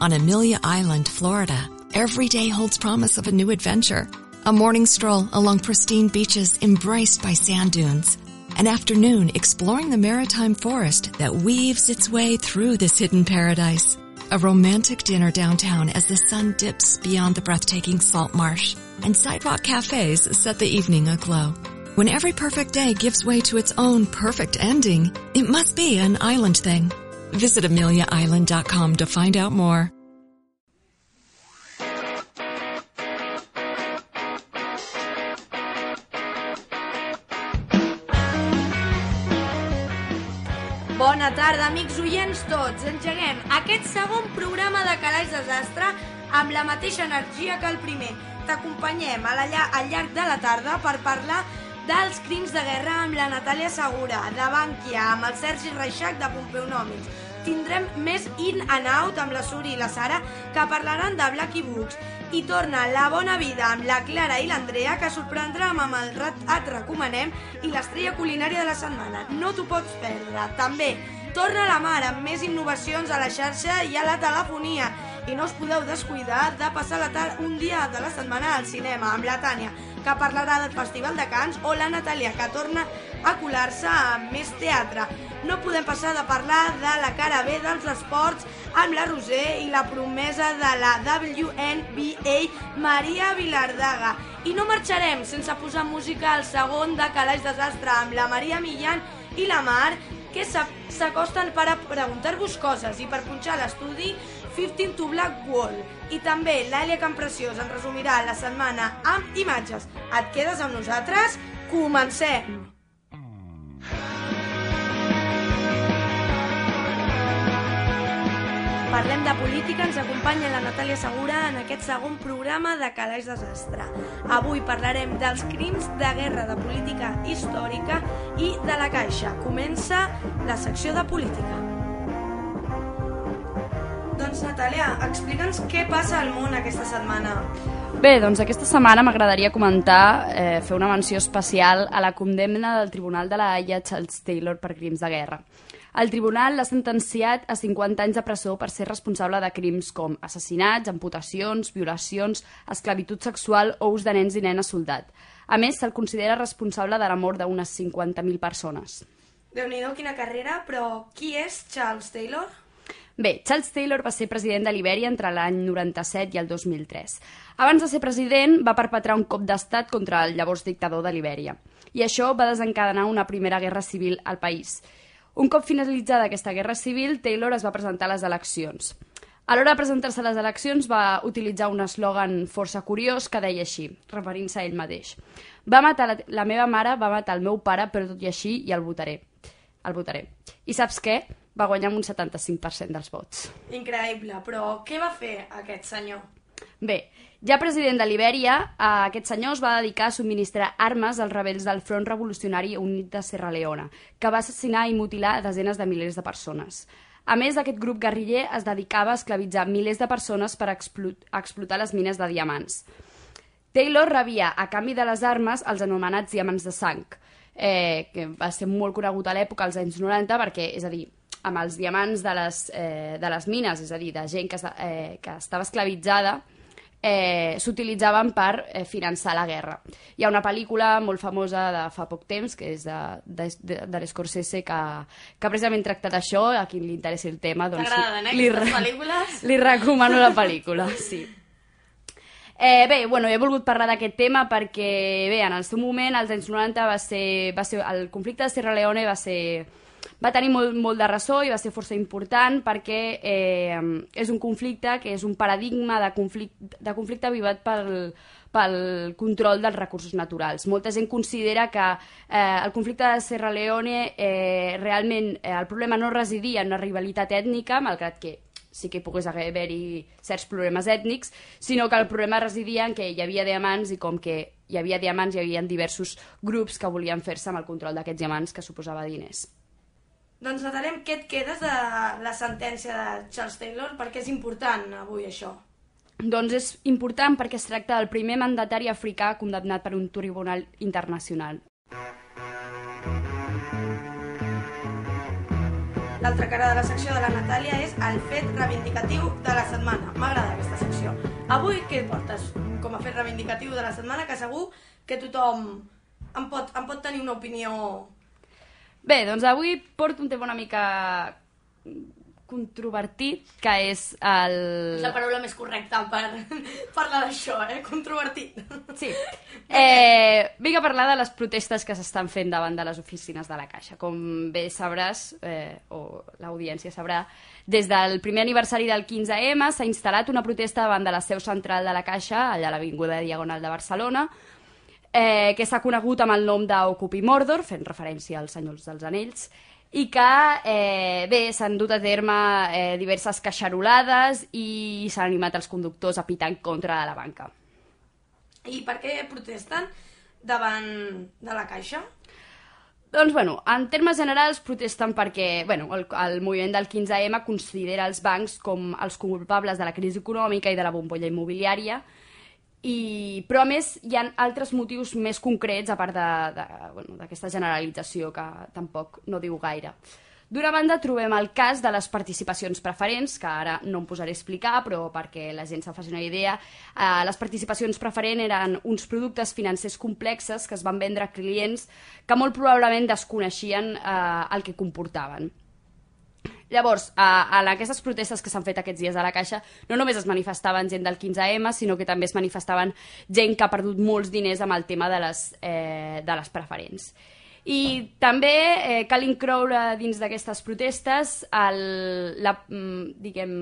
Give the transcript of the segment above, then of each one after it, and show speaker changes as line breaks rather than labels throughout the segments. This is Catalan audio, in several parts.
On Amelia Island, Florida, every day holds promise of a new adventure. A morning stroll along pristine beaches embraced by sand dunes. An afternoon exploring the maritime forest that weaves its way through this hidden paradise. A romantic dinner downtown as the sun dips beyond the breathtaking salt marsh. And sidewalk cafes set the evening aglow. When every perfect day gives way to its own perfect ending, it must be an island thing. Visit AmeliaIsland.com to find out more.
Bona tarda, amics oients tots. Engeguem aquest segon programa de Calaix Desastre amb la mateixa energia que el primer. T'acompanyem al llarg de la tarda per parlar dels crims de guerra amb la Natàlia Segura, de Bànquia, amb el Sergi Reixac de Pompeu Nòmits. Tindrem més in and out amb la Suri i la Sara que parlaran de Blacky Books. I torna La Bona Vida amb la Clara i l'Andrea que sorprendrà amb el rat et recomanem i l'estrella culinària de la setmana. No t'ho pots perdre. També torna la Mar amb més innovacions a la xarxa i a la telefonia. I no us podeu descuidar de passar la tarda un dia de la setmana al cinema amb la Tània, que parlarà del Festival de Cants, o la Natàlia, que torna a colar-se amb més teatre. No podem passar de parlar de la cara B dels esports amb la Roser i la promesa de la WNBA Maria Vilardaga. I no marxarem sense posar música al segon de Calaix Desastre amb la Maria Millán i la Mar, que s'a- s'acosten per a preguntar-vos coses i per punxar l'estudi 15 to Black Wall. I també l'Àlia Campreciós ens resumirà la setmana amb imatges. Et quedes amb nosaltres? Comencem! Parlem de política, ens acompanya la Natàlia Segura en aquest segon programa de Calaix Desastre. Avui parlarem dels crims de guerra de política històrica i de la Caixa. Comença la secció de política. Doncs Natàlia, explica'ns què passa al món aquesta setmana.
Bé, doncs aquesta setmana m'agradaria comentar, eh, fer una menció especial a la condemna del Tribunal de la Haia Charles Taylor per crims de guerra. El tribunal l'ha sentenciat a 50 anys de presó per ser responsable de crims com assassinats, amputacions, violacions, esclavitud sexual o ús de nens i nenes soldat. A més, se'l considera responsable de la mort d'unes 50.000 persones.
déu nhi quina carrera, però qui és Charles Taylor?
Bé, Charles Taylor va ser president de Libèria entre l'any 97 i el 2003. Abans de ser president, va perpetrar un cop d'estat contra el llavors dictador de Libèria. I això va desencadenar una primera guerra civil al país. Un cop finalitzada aquesta guerra civil, Taylor es va presentar a les eleccions. A l'hora de presentar-se a les eleccions va utilitzar un eslògan força curiós que deia així, referint-se a ell mateix. Va matar la, la meva mare, va matar el meu pare, però tot i així i el votaré. El votaré. I saps què? Va guanyar amb un 75% dels vots.
Increïble, però què va fer aquest senyor?
Bé, ja president de Libèria, eh, aquest senyor es va dedicar a subministrar armes als rebels del Front Revolucionari Unit de Serra Leona, que va assassinar i mutilar desenes de milers de persones. A més, aquest grup guerriller es dedicava a esclavitzar milers de persones per explo explotar les mines de diamants. Taylor rebia, a canvi de les armes, els anomenats diamants de sang, eh, que va ser molt conegut a l'època, als anys 90, perquè, és a dir, amb els diamants de les, eh, de les mines, és a dir, de gent que, eh, que estava esclavitzada, eh, s'utilitzaven per eh, finançar la guerra. Hi ha una pel·lícula molt famosa de fa poc temps, que és de, de, de, de l'Scorsese, que, que precisament tracta d'això, a qui li interessi el tema, doncs...
T'agraden, eh,
li,
pel·lícules?
li recomano la pel·lícula, sí. Eh, bé, bueno, he volgut parlar d'aquest tema perquè, bé, en el seu moment, als anys 90, va ser, va ser, el conflicte de Sierra Leone va ser va tenir molt, molt de ressò i va ser força important perquè eh, és un conflicte que és un paradigma de conflicte, de conflicte vivat pel, pel control dels recursos naturals. Molta gent considera que eh, el conflicte de Sierra Leone eh, realment eh, el problema no residia en una rivalitat ètnica, malgrat que sí que hi pogués haver-hi certs problemes ètnics, sinó que el problema residia en que hi havia diamants i com que hi havia diamants hi havia diversos grups que volien fer-se amb el control d'aquests diamants que suposava diners.
Doncs Natalem, què et quedes de la sentència de Charles Taylor? Perquè és important avui això.
Doncs és important perquè es tracta del primer mandatari africà condemnat per un tribunal internacional.
L'altra cara de la secció de la Natàlia és el fet reivindicatiu de la setmana. M'agrada aquesta secció. Avui què portes com a fet reivindicatiu de la setmana que segur que tothom en pot, en pot tenir una opinió...
Bé, doncs avui porto un tema una mica controvertit, que és el...
És la paraula més correcta per parlar d'això, eh? Controvertit.
Sí. Eh, vinc a parlar de les protestes que s'estan fent davant de les oficines de la Caixa. Com bé sabràs, eh, o l'audiència sabrà, des del primer aniversari del 15M s'ha instal·lat una protesta davant de la seu central de la Caixa, allà a l'Avinguda Diagonal de Barcelona, eh, que s'ha conegut amb el nom d'Ocupi Mordor, fent referència als Senyors dels Anells, i que, eh, bé, s'han dut a terme eh, diverses caixarolades i s'han animat els conductors a pitar en contra de la banca.
I per què protesten davant de la Caixa?
Doncs, bueno, en termes generals protesten perquè bueno, el, el moviment del 15M considera els bancs com els culpables de la crisi econòmica i de la bombolla immobiliària, i, però a més hi ha altres motius més concrets a part d'aquesta bueno, generalització que tampoc no diu gaire. D'una banda trobem el cas de les participacions preferents, que ara no em posaré a explicar, però perquè la gent se'n faci una idea, eh, les participacions preferents eren uns productes financers complexes que es van vendre a clients que molt probablement desconeixien eh, el que comportaven. Llavors, a, a aquestes protestes que s'han fet aquests dies a la Caixa, no només es manifestaven gent del 15M, sinó que també es manifestaven gent que ha perdut molts diners amb el tema de les, eh, de les preferents. I també eh, cal incloure dins d'aquestes protestes el, la, mm, diguem,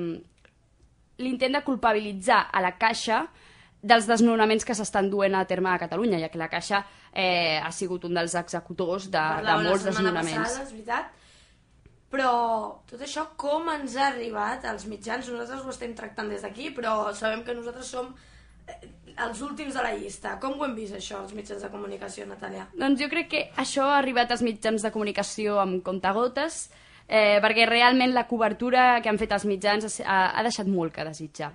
l'intent de culpabilitzar a la Caixa dels desnonaments que s'estan duent a terme a Catalunya, ja que la Caixa eh, ha sigut un dels executors de, de molts desnonaments.
Passada, és veritat però tot això com ens ha arribat als mitjans? Nosaltres ho estem tractant des d'aquí, però sabem que nosaltres som eh, els últims de la llista. Com ho hem vist, això, els mitjans de comunicació, Natàlia?
Doncs jo crec que això ha arribat als mitjans de comunicació amb comptagotes, eh, perquè realment la cobertura que han fet els mitjans ha, ha deixat molt que desitjar.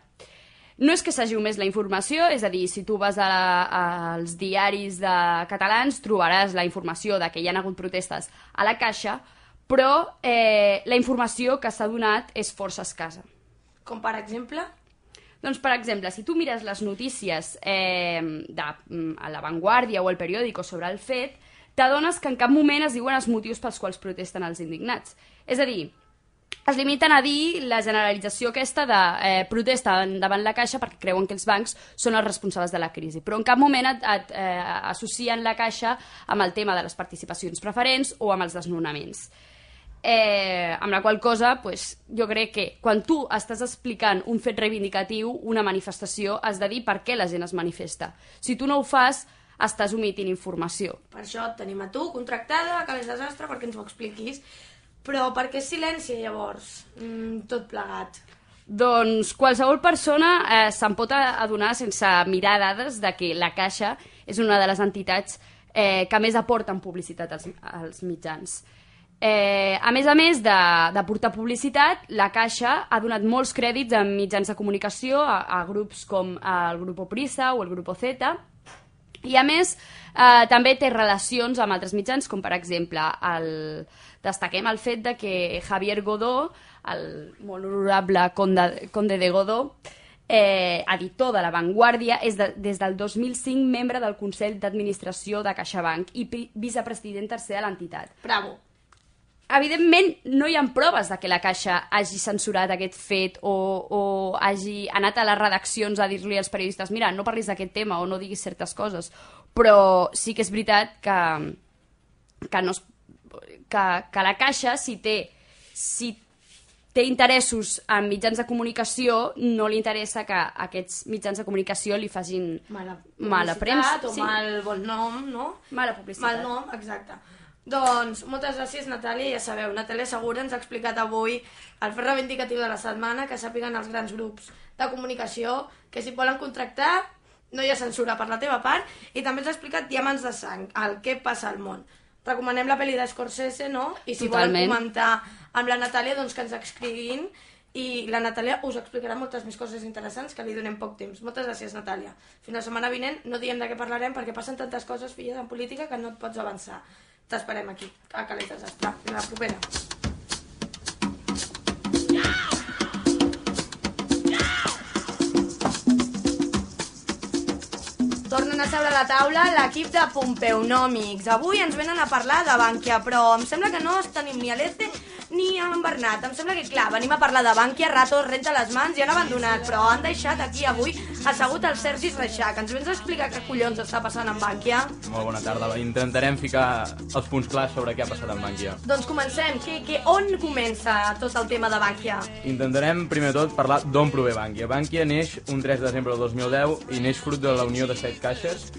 No és que s'hagi més la informació, és a dir, si tu vas a, a, als diaris de catalans trobaràs la informació de que hi ha hagut protestes a la Caixa, però eh, la informació que s'ha donat és força escassa.
Com per exemple?
Doncs, per exemple, si tu mires les notícies eh, de, mm, a La Vanguardia o el periòdico sobre el fet, t'adones que en cap moment es diuen els motius pels quals protesten els indignats. És a dir, es limiten a dir la generalització aquesta de eh, protesta davant la Caixa perquè creuen que els bancs són els responsables de la crisi, però en cap moment et, et eh, associen la Caixa amb el tema de les participacions preferents o amb els desnonaments eh, amb la qual cosa pues, jo crec que quan tu estàs explicant un fet reivindicatiu, una manifestació, has de dir per què la gent es manifesta. Si tu no ho fas, estàs omitint informació.
Per això et tenim a tu contractada a Calés Desastre perquè ens ho expliquis. Però per què silenci llavors, mm, tot plegat?
Doncs qualsevol persona eh, se'n pot adonar sense mirar dades de que la Caixa és una de les entitats eh, que més aporten publicitat als, als mitjans. Eh, a més a més de, de portar publicitat, la Caixa ha donat molts crèdits a mitjans de comunicació, a, a grups com el Grupo Prisa o el Grupo Z, i a més eh, també té relacions amb altres mitjans, com per exemple el, destaquem el fet de que Javier Godó, el molt honorable conde, conde de Godó, eh, editor de La Vanguardia, és de, des del 2005 membre del Consell d'Administració de CaixaBank i vicepresident tercer de l'entitat.
Bravo!
Evidentment no hi ha proves de que la Caixa hagi censurat aquest fet o, o hagi anat a les redaccions a dir-li als periodistes mira, no parlis d'aquest tema o no diguis certes coses però sí que és veritat que, que, no es, que, que la Caixa si té, si té interessos en mitjans de comunicació, no li interessa que aquests mitjans de comunicació li facin
mala,
mala premsa.
O sí. mal bon nom, no?
Mala publicitat.
Mal nom, exacte. Doncs moltes gràcies, Natàlia. Ja sabeu, Natàlia Segura ens ha explicat avui el fer reivindicatiu de la setmana, que sàpiguen els grans grups de comunicació que si volen contractar no hi ha censura per la teva part i també ens ha explicat Diamants de sang, el que passa al món. Recomanem la pel·li d'Escorsese, no? I si Totalment. volen comentar amb la Natàlia, doncs que ens escriguin i la Natàlia us explicarà moltes més coses interessants que li donem poc temps. Moltes gràcies, Natàlia. Fins la setmana vinent no diem de què parlarem perquè passen tantes coses, filles, en política que no et pots avançar. T'esperem aquí, a Calés dels Esplats. Fins la propera. tornen a seure a la taula l'equip de Pompeu Nòmics. Avui ens venen a parlar de Bankia, però em sembla que no tenim ni a l'Este ni en Bernat. Em sembla que, clar, venim a parlar de Bànquia, ratos, renta les mans i han abandonat, però han deixat aquí avui assegut el Sergi Reixac. Ens vens a explicar què collons està passant amb Bànquia?
Molt bona tarda. Intentarem ficar els punts clars sobre què ha passat amb Bànquia.
Doncs comencem. Que, que, on comença tot el tema de Bànquia?
Intentarem, primer de tot, parlar d'on prové Bànquia. Bànquia neix un 3 de desembre del 2010 i neix fruit de la unió de set caixes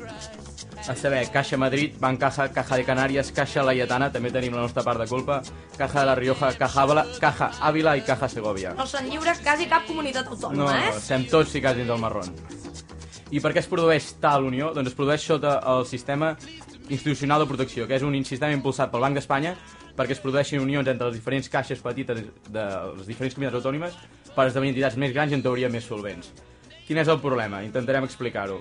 a saber, Caixa Madrid, Bancaja, Caja de Canàries, Caixa Laietana, també tenim la nostra part de culpa, Caja de la Rioja, Caja Ávila, Caja Ávila i Caja Segovia.
No se'n lliure quasi cap comunitat autònoma,
no,
eh?
No, estem tots ficats dins del marrón. I per què es produeix tal unió? Doncs es produeix sota el sistema institucional de protecció, que és un sistema impulsat pel Banc d'Espanya perquè es produeixin unions entre les diferents caixes petites de les diferents comunitats autònomes per esdevenir entitats més grans i en teoria més solvents. Quin és el problema? Intentarem explicar-ho.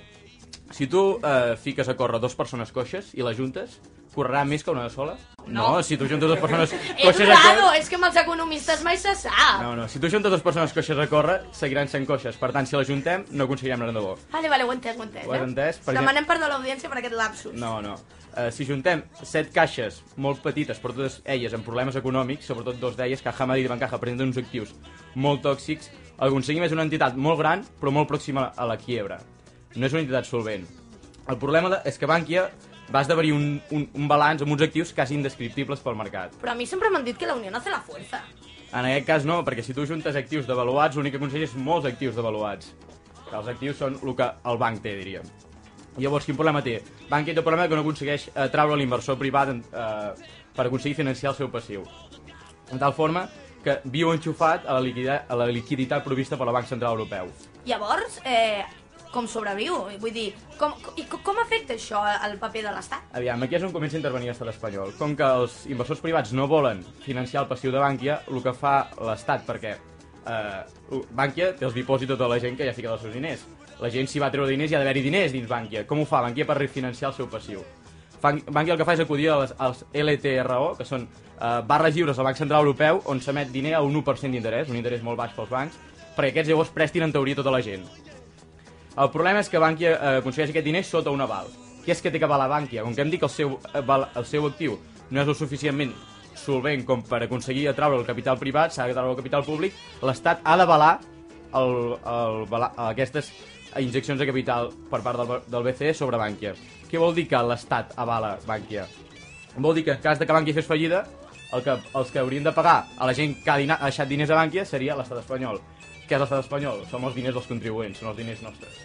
Si tu eh, fiques a córrer dos persones coixes i les juntes, correrà més que una de sola?
No.
no si tu juntes dues persones
És
coixes a
raro,
córrer...
és que amb els economistes mai se sap.
No, no, si tu juntes dues persones coixes a córrer, seguiran sent coixes. Per tant, si les juntem, no aconseguirem res de bo.
Vale, vale, ho he entès, ho he entès.
Ho has
eh?
entès? Per
Demanem perdó a l'audiència per aquest lapsus.
No, no. Uh, si juntem set caixes molt petites, però totes elles amb problemes econòmics, sobretot dos d'elles, Caja Madrid i Bancaja, presenten uns actius molt tòxics, que aconseguim és una entitat molt gran, però molt pròxima a la quiebra. No és una entitat solvent. El problema és que Bankia va esdevenir un, un, un balanç amb uns actius quasi indescriptibles pel mercat.
Però a mi sempre m'han dit que la unió no hace la fuerza.
En aquest cas no, perquè si tu juntes actius devaluats, l'únic que aconsegueix és molts actius devaluats. Els actius són el que el banc té, diríem. Llavors, quin problema té? Bankia té el problema que no aconsegueix eh, traure l'inversor privat eh, per aconseguir financiar el seu passiu. De tal forma que viu enxufat a la, liquiditat, a la liquiditat provista per la Banc Central Europeu.
Llavors, eh, com sobreviu? Vull dir, com, i com, afecta això al paper de l'Estat?
Aviam, aquí és on comença a intervenir l'estat espanyol. Com que els inversors privats no volen financiar el passiu de Bànquia, el que fa l'Estat, perquè eh, Bànquia té els dipòsits de tota la gent que ja ha ficat els seus diners. La gent s'hi va treure diners i ha d'haver-hi diners dins Bànquia. Com ho fa Bànquia per refinanciar el seu passiu? Bànquia el que fa és acudir als, als LTRO, que són eh, barres lliures del Banc Central Europeu, on s'emet diner a un 1% d'interès, un interès molt baix pels bancs, perquè aquests llavors prestin en teoria tota la gent. El problema és que Bànquia eh, aconsegueix aquest diner sota un aval. Què és que té que avalar Bànquia? Com que hem dit que el seu, el seu actiu no és el suficientment solvent com per aconseguir atraure el capital privat, s'ha de el capital públic, l'Estat ha d'avalar el, el, el, aquestes injeccions de capital per part del, del BCE sobre Bànquia. Què vol dir que l'Estat avala Bànquia? Vol dir que en cas de que Bànquia fes fallida, el que, els que haurien de pagar a la gent que ha, dina, ha deixat diners a Bànquia seria l'estat espanyol. Què és l'estat espanyol? Som els diners dels contribuents, són els diners nostres.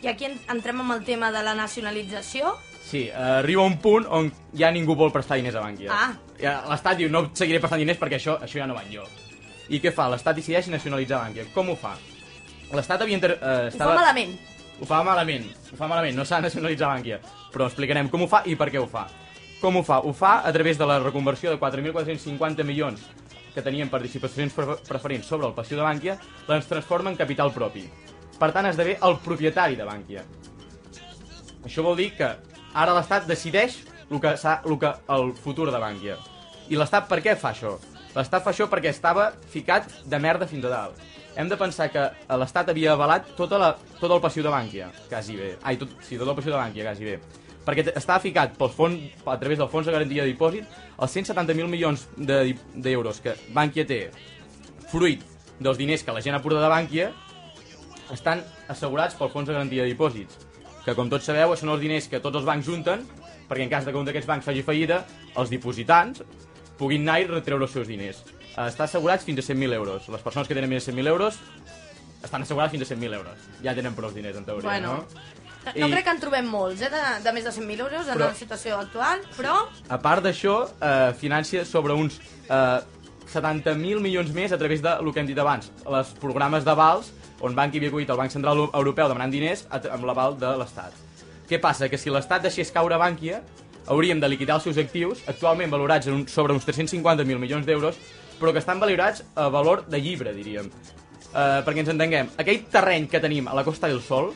I aquí entrem amb el tema de la nacionalització.
Sí, eh, arriba un punt on ja ningú vol prestar diners a Bànquia.
Ah.
Ja, L'Estat diu, no seguiré prestant diners perquè això, això ja no va jo. I què fa? L'Estat decideix nacionalitzar Bànquia. Com ho fa? L'Estat havia... Inter... Eh,
estava... Ho fa malament.
Ho fa malament, ho fa malament, no s'ha de nacionalitzar Bànquia. Però explicarem com ho fa i per què ho fa. Com ho fa? Ho fa a través de la reconversió de 4.450 milions que tenien participacions preferents sobre el passiu de Bànquia, les transforma en capital propi. Per tant, esdevé el propietari de Bànquia. Això vol dir que ara l'Estat decideix el que, el que el futur de Bànquia. I l'Estat per què fa això? L'Estat fa això perquè estava ficat de merda fins a dalt. Hem de pensar que l'Estat havia avalat tota la, tot el passiu de Bànquia, quasi bé. Ai, tot, sí, tot el passiu de Bànquia, quasi bé. Perquè estava ficat pels fons, a través del fons de garantia de dipòsit els 170.000 milions d'euros de, que Bànquia té fruit dels diners que la gent ha portat de Bànquia estan assegurats pel fons de garantia de dipòsits que com tots sabeu són els diners que tots els bancs junten perquè en cas de que un d'aquests bancs faci fallida els dipositants puguin anar i retreure els seus diners està assegurats fins a 100.000 euros les persones que tenen més de 100.000 euros estan assegurats fins a 100.000 euros ja tenen prou diners en teoria
bueno.
no?
No I... crec que en trobem molts, eh, de, de més de 100.000 euros en però, la situació actual, però...
A part d'això, eh, financia sobre uns eh, 70.000 milions més a través de lo que hem dit abans, els programes d'avals, on Banc havia acollit el Banc Central Europeu demanant diners amb l'aval de l'Estat. Què passa? Que si l'Estat deixés caure Bànquia, hauríem de liquidar els seus actius, actualment valorats en un, sobre uns 350.000 milions d'euros, però que estan valorats a valor de llibre, diríem. Uh, perquè ens entenguem, aquell terreny que tenim a la Costa del Sol,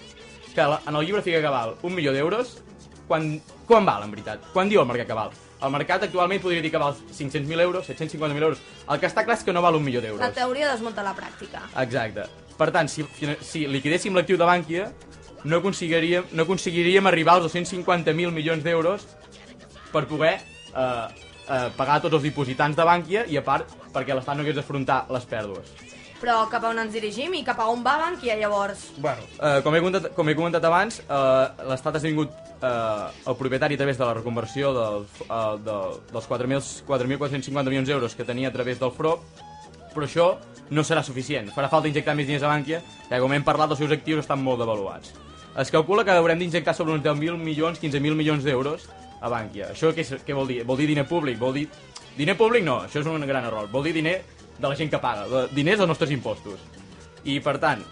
que en el llibre fica que val un milió d'euros, quan, quan val, en veritat? Quan diu el mercat que val? El mercat actualment podria dir que val 500.000 euros, 750.000 euros. El que està clar és que no val un milió d'euros.
La teoria desmunta la pràctica.
Exacte. Per tant, si, si liquidéssim l'actiu de Bànquia, no aconseguiríem, no aconseguiríem arribar als 250.000 milions d'euros per poder eh, eh, pagar tots els dipositants de Bànquia i a part perquè l'Estat no hagués d'afrontar les pèrdues.
Però cap a on ens dirigim i cap a on va Bankia llavors?
Bueno, eh, com, he comentat, com he comentat abans, eh, l'Estat ha esdevingut eh, el propietari a través de la reconversió dels, eh, de, dels 4.450 milions d'euros que tenia a través del FRO, però això no serà suficient. Farà falta injectar més diners a Bànquia, que com hem parlat, els seus actius estan molt devaluats. Es calcula que haurem d'injectar sobre uns 10.000 milions, 15.000 milions d'euros a Bànquia. Això què, què vol dir? Vol dir diner públic? Vol dir... Diner públic no, això és un gran error. Vol dir diner de la gent que paga, de, diners dels nostres impostos. I, per tant,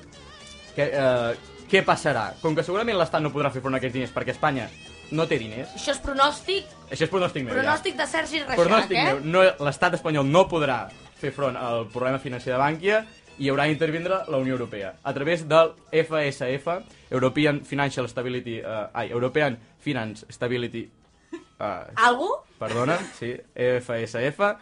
què, eh, què passarà? Com que segurament l'Estat no podrà fer front a aquests diners perquè Espanya no té diners,
Això és pronòstic,
això és pronòstic meu,
pronòstic de Sergi
ja.
Reixac,
Pronòstic
eh?
meu. No, L'estat espanyol no podrà fer front al problema financer de Bànquia i haurà d'intervindre la Unió Europea a través del FSF, European Financial Stability, uh, ai, European Finance Stability, uh,
Algú?
perdona, sí, FSF,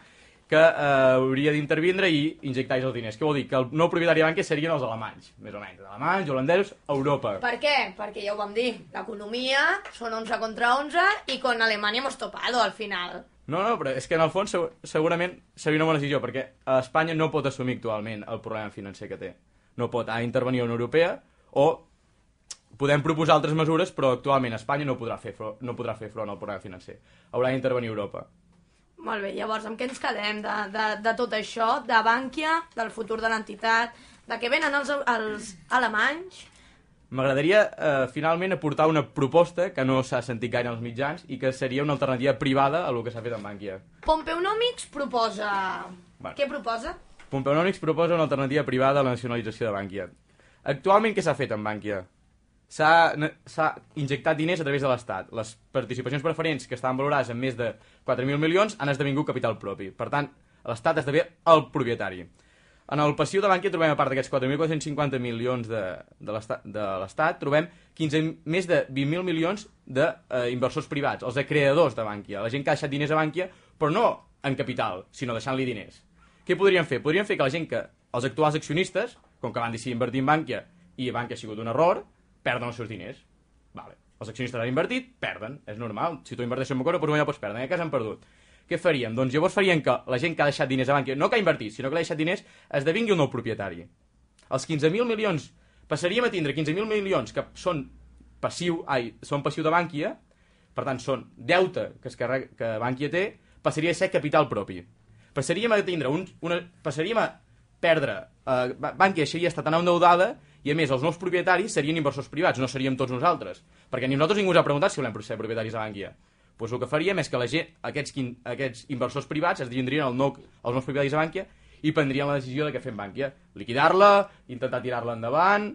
que eh, hauria d'intervindre i injectar els diners. Què vol dir? Que el nou propietari de banca serien els alemanys, més o menys. Alemanys, holandesos, Europa.
Per què? Perquè ja ho vam dir, l'economia són 11 contra 11 i con Alemanya hemos topado al final.
No, no, però és que en el fons segu- segurament seria una bona decisió, perquè Espanya no pot assumir actualment el problema financer que té. No pot, ha d'intervenir la Unió Europea o podem proposar altres mesures, però actualment Espanya no podrà fer, fro- no podrà fer front al problema financer. Haurà d'intervenir Europa.
Molt bé, llavors amb què ens quedem de, de, de tot això, de Bànquia, del futur de l'entitat, de què venen els, els alemanys?
M'agradaria, eh, finalment, aportar una proposta que no s'ha sentit gaire als mitjans i que seria una alternativa privada a lo que s'ha fet amb Bànquia.
Pompeunomics proposa...
Vale.
Què proposa?
Pompeonòmics proposa una alternativa privada a la nacionalització de Bànquia. Actualment, què s'ha fet amb Bànquia? S'ha injectat diners a través de l'Estat. Les participacions preferents, que estaven valorades en més de 4.000 milions, han esdevingut capital propi. Per tant, l'Estat esdevé el propietari. En el passiu de Bànquia trobem, a part d'aquests 4.450 milions de, de l'Estat- trobem 15, més de 20.000 milions d'inversors privats, els de creadors de Bànquia, la gent que ha deixat diners a Bànquia, però no en capital, sinó deixant-li diners. Què podrien fer? Podrien fer que la gent que, els actuals accionistes, com que van decidir invertir en Bànquia i Bànquia ha sigut un error, perden els seus diners. Vale. Els accionistes han invertit, perden, és normal. Si tu inverteixes en Moncora, doncs guanyar pots perdre. En aquest cas han perdut. Què faríem? Doncs llavors farien que la gent que ha deixat diners a Bànquia, no que ha invertit, sinó que ha deixat diners, esdevingui un nou propietari. Els 15.000 milions, passaríem a tindre 15.000 milions que són passiu, ai, són passiu de Bànquia, per tant són deute que, es carrega, que Bànquia té, passaria a ser capital propi. Passaríem a tindre un, una, passaríem a perdre, eh, Bànquia així està tan endeudada i a més els nous propietaris serien inversors privats, no seríem tots nosaltres, perquè ni nosaltres ningú us ha preguntat si volem ser propietaris de Bànquia. Doncs el que faríem és que la gent, aquests, aquests inversors privats es vindrien al nou, als nous propietaris de Bànquia i prendrien la decisió de què fem Bànquia. Liquidar-la, intentar tirar-la endavant,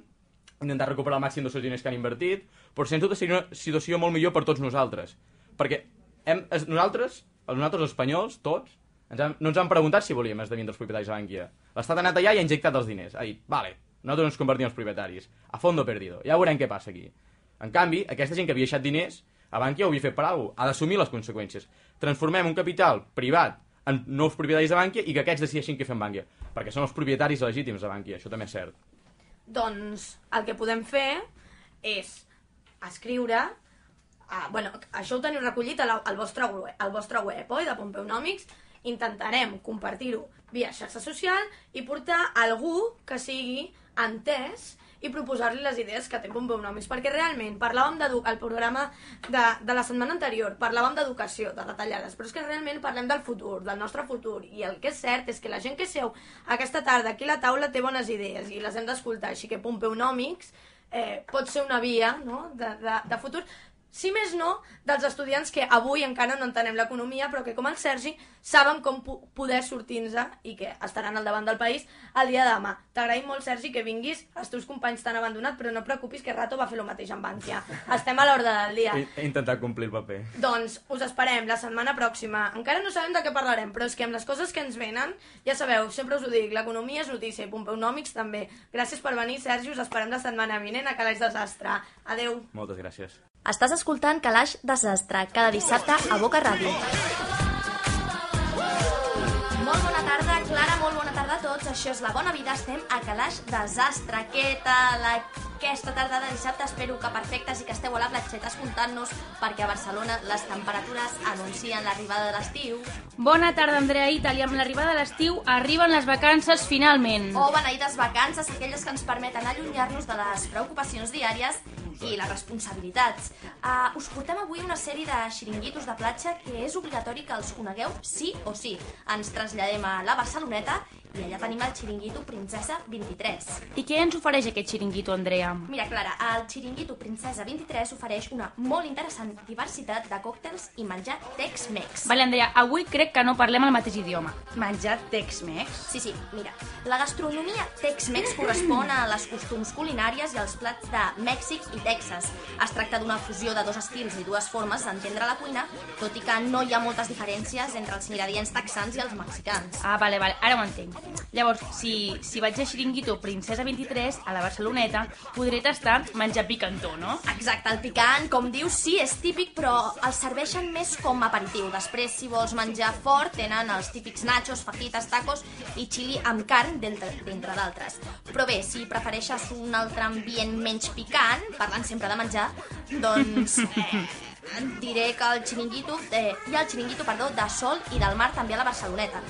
intentar recuperar el màxim dels seus diners que han invertit, però sens dubte seria una situació molt millor per tots nosaltres. Perquè hem, es, nosaltres, els nosaltres els espanyols, tots, ens han, no ens han preguntat si volíem esdevenir els propietaris de Bànquia. L'Estat ha anat allà i ha injectat els diners. Ha dit, vale, nosaltres ens convertim els propietaris. A fondo perdido. Ja veurem què passa aquí. En canvi, aquesta gent que havia deixat diners, a Bànquia ho havia fet per alguna cosa. Ha d'assumir les conseqüències. Transformem un capital privat en nous propietaris de Bànquia i que aquests decideixin què fer amb Bànquia. Perquè són els propietaris legítims de Bànquia, això també és cert.
Doncs el que podem fer és escriure... Uh, bueno, això ho teniu recollit al, al, vostre, web, al vostre web, oi, de Pompeunomics. Intentarem compartir-ho via xarxa social i portar algú que sigui entès i proposar-li les idees que té Pompeunomics, perquè realment parlàvem del programa de, de la setmana anterior, parlàvem d'educació, de retallades, però és que realment parlem del futur, del nostre futur, i el que és cert és que la gent que seu aquesta tarda aquí a la taula té bones idees i les hem d'escoltar, així que Pompeunomics eh, pot ser una via no? de, de, de futur si més no, dels estudiants que avui encara no entenem l'economia, però que com el Sergi saben com po poder sortir-nos i que estaran al davant del país el dia de demà. T'agraïm molt, Sergi, que vinguis. Els teus companys t'han abandonat, però no preocupis que Rato va fer el mateix amb Bànquia. Estem a l'ordre del dia.
He, he intentat complir el paper.
Doncs us esperem la setmana pròxima. Encara no sabem de què parlarem, però és que amb les coses que ens venen, ja sabeu, sempre us ho dic, l'economia és notícia i Pompeunòmics també. Gràcies per venir, Sergi, us esperem la setmana vinent a Calaix Desastre. Adeu.
Moltes gràcies.
Estàs escoltant Calaix Desastre cada dissabte a Boca Ràdio. Això és La Bona Vida, estem a Calaix Desastre. Què tal? aquesta tarda de dissabte. Espero que perfectes i que esteu a la platxeta escoltant-nos perquè a Barcelona les temperatures anuncien l'arribada de l'estiu.
Bona tarda, Andrea Itali. Amb l'arribada de l'estiu arriben les vacances finalment.
O beneïdes vacances, aquelles que ens permeten allunyar-nos de les preocupacions diàries i les responsabilitats. Uh, us portem avui una sèrie de xiringuitos de platja que és obligatori que els conegueu sí o sí. Ens traslladem a la Barceloneta i allà tenim el xiringuito Princesa 23.
I què ens ofereix aquest xiringuito, Andrea?
Mira, Clara, el xiringuito Princesa 23 ofereix una molt interessant diversitat de còctels i menjar Tex-Mex.
Vale, Andrea, avui crec que no parlem el mateix idioma.
Menjar Tex-Mex?
Sí, sí, mira. La gastronomia Tex-Mex correspon a les costums culinàries i als plats de Mèxic i Texas. Es tracta d'una fusió de dos estils i dues formes d'entendre la cuina, tot i que no hi ha moltes diferències entre els ingredients texans i els mexicans.
Ah, vale, vale, ara ho entenc. Llavors, si, si vaig a Xiringuito Princesa 23, a la Barceloneta, podré tastar menjar picantó, no?
Exacte, el picant, com dius, sí, és típic, però el serveixen més com a aperitiu. Després, si vols menjar fort, tenen els típics nachos, fajitas, tacos i xili amb carn, d'entre d'altres. Però bé, si prefereixes un altre ambient menys picant, parlant sempre de menjar, doncs eh, diré que el xiringuito, eh, hi ha el xiringuito, perdó, de sol i del mar també a la Barceloneta.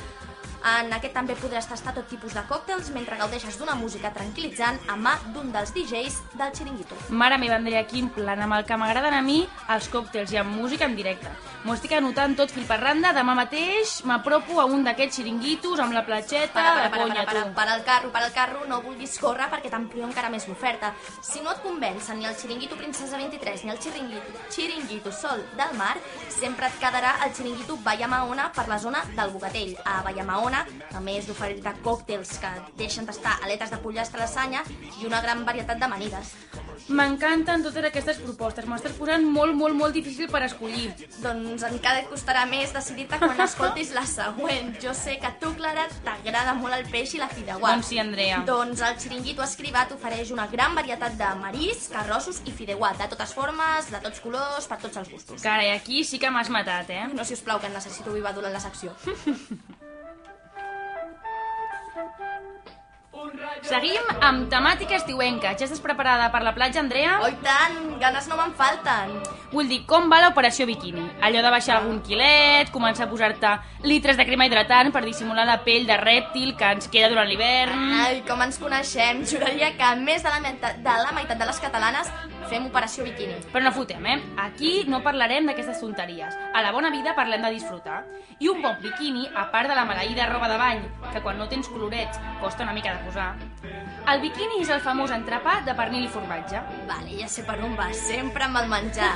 En aquest també podràs tastar tot tipus de còctels mentre gaudeixes d'una música tranquil·litzant a mà d'un dels DJs del xiringuito.
Mare meva, Andrea, quin plan, amb el que m'agraden a mi, els còctels i amb música en directe. M'ho estic anotant tot fil per randa, demà mateix m'apropo a un d'aquests xiringuitos amb la platxeta,
Para, para, para,
conya,
para, para, para el carro, para el carro, no vulguis córrer perquè t'amplio encara més l'oferta. Si no et convencen ni el xiringuito Princesa 23 ni el xiringuito, xiringuito Sol del Mar, sempre et quedarà el xiringuito Vallamaona per la zona del Bogatell. A Vallamaona, a més d'oferir-te còctels que deixen tastar aletes de pollastre a la sanya i una gran varietat d'amanides.
M'encanten totes aquestes propostes, m'ho estàs posant molt, molt, molt difícil per escollir.
Doncs encara et costarà més decidir-te quan escoltis la següent. Jo sé que a tu, Clara, t'agrada molt el peix i la fideuà.
Doncs sí, Andrea.
Doncs el xiringuito escrivat ofereix una gran varietat de marisc, carrossos i fideuà, de totes formes, de tots colors, per tots els gustos.
Carai, aquí sí que m'has matat, eh?
No, si us plau, que en necessito viva durant la secció.
Seguim amb temàtica estiuenca. Ja estàs preparada per la platja, Andrea?
Oh, i tant! Ganes no me'n falten!
Vull dir, com va l'operació biquini? Allò de baixar algun quilet, començar a posar-te litres de crema hidratant per dissimular la pell de rèptil que ens queda durant l'hivern...
Ai, com ens coneixem! Juraria que més de la, meitat, de la meitat de les catalanes fem operació biquini.
Però no fotem, eh? Aquí no parlarem d'aquestes tonteries. A la bona vida parlem de disfrutar. I un bon biquini, a part de la maleïda roba de bany, que quan no tens colorets costa una mica de posar, el biquini és el famós entrepà de pernil i formatge.
Vale, ja sé per on va, sempre amb el menjar.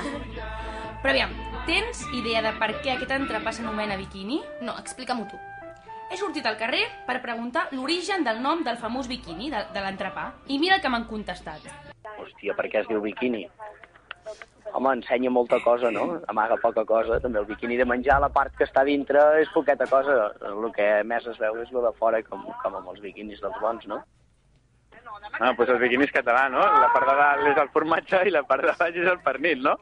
Però aviam, tens idea de per què aquest entrepà s'anomena biquini?
No, explica-m'ho tu.
He sortit al carrer per preguntar l'origen del nom del famós biquini, de, de l'entrepà, i mira el que m'han contestat.
Hòstia, per què es diu biquini? Home, ensenya molta cosa, no? Amaga poca cosa. També el biquini de menjar, la part que està dintre és poqueta cosa. El que més es veu és el de fora, com, com amb els biquinis dels bons, no?
Ah, doncs el biquini és català, no? La part de dalt és el formatge i la part de baix és el pernil, no?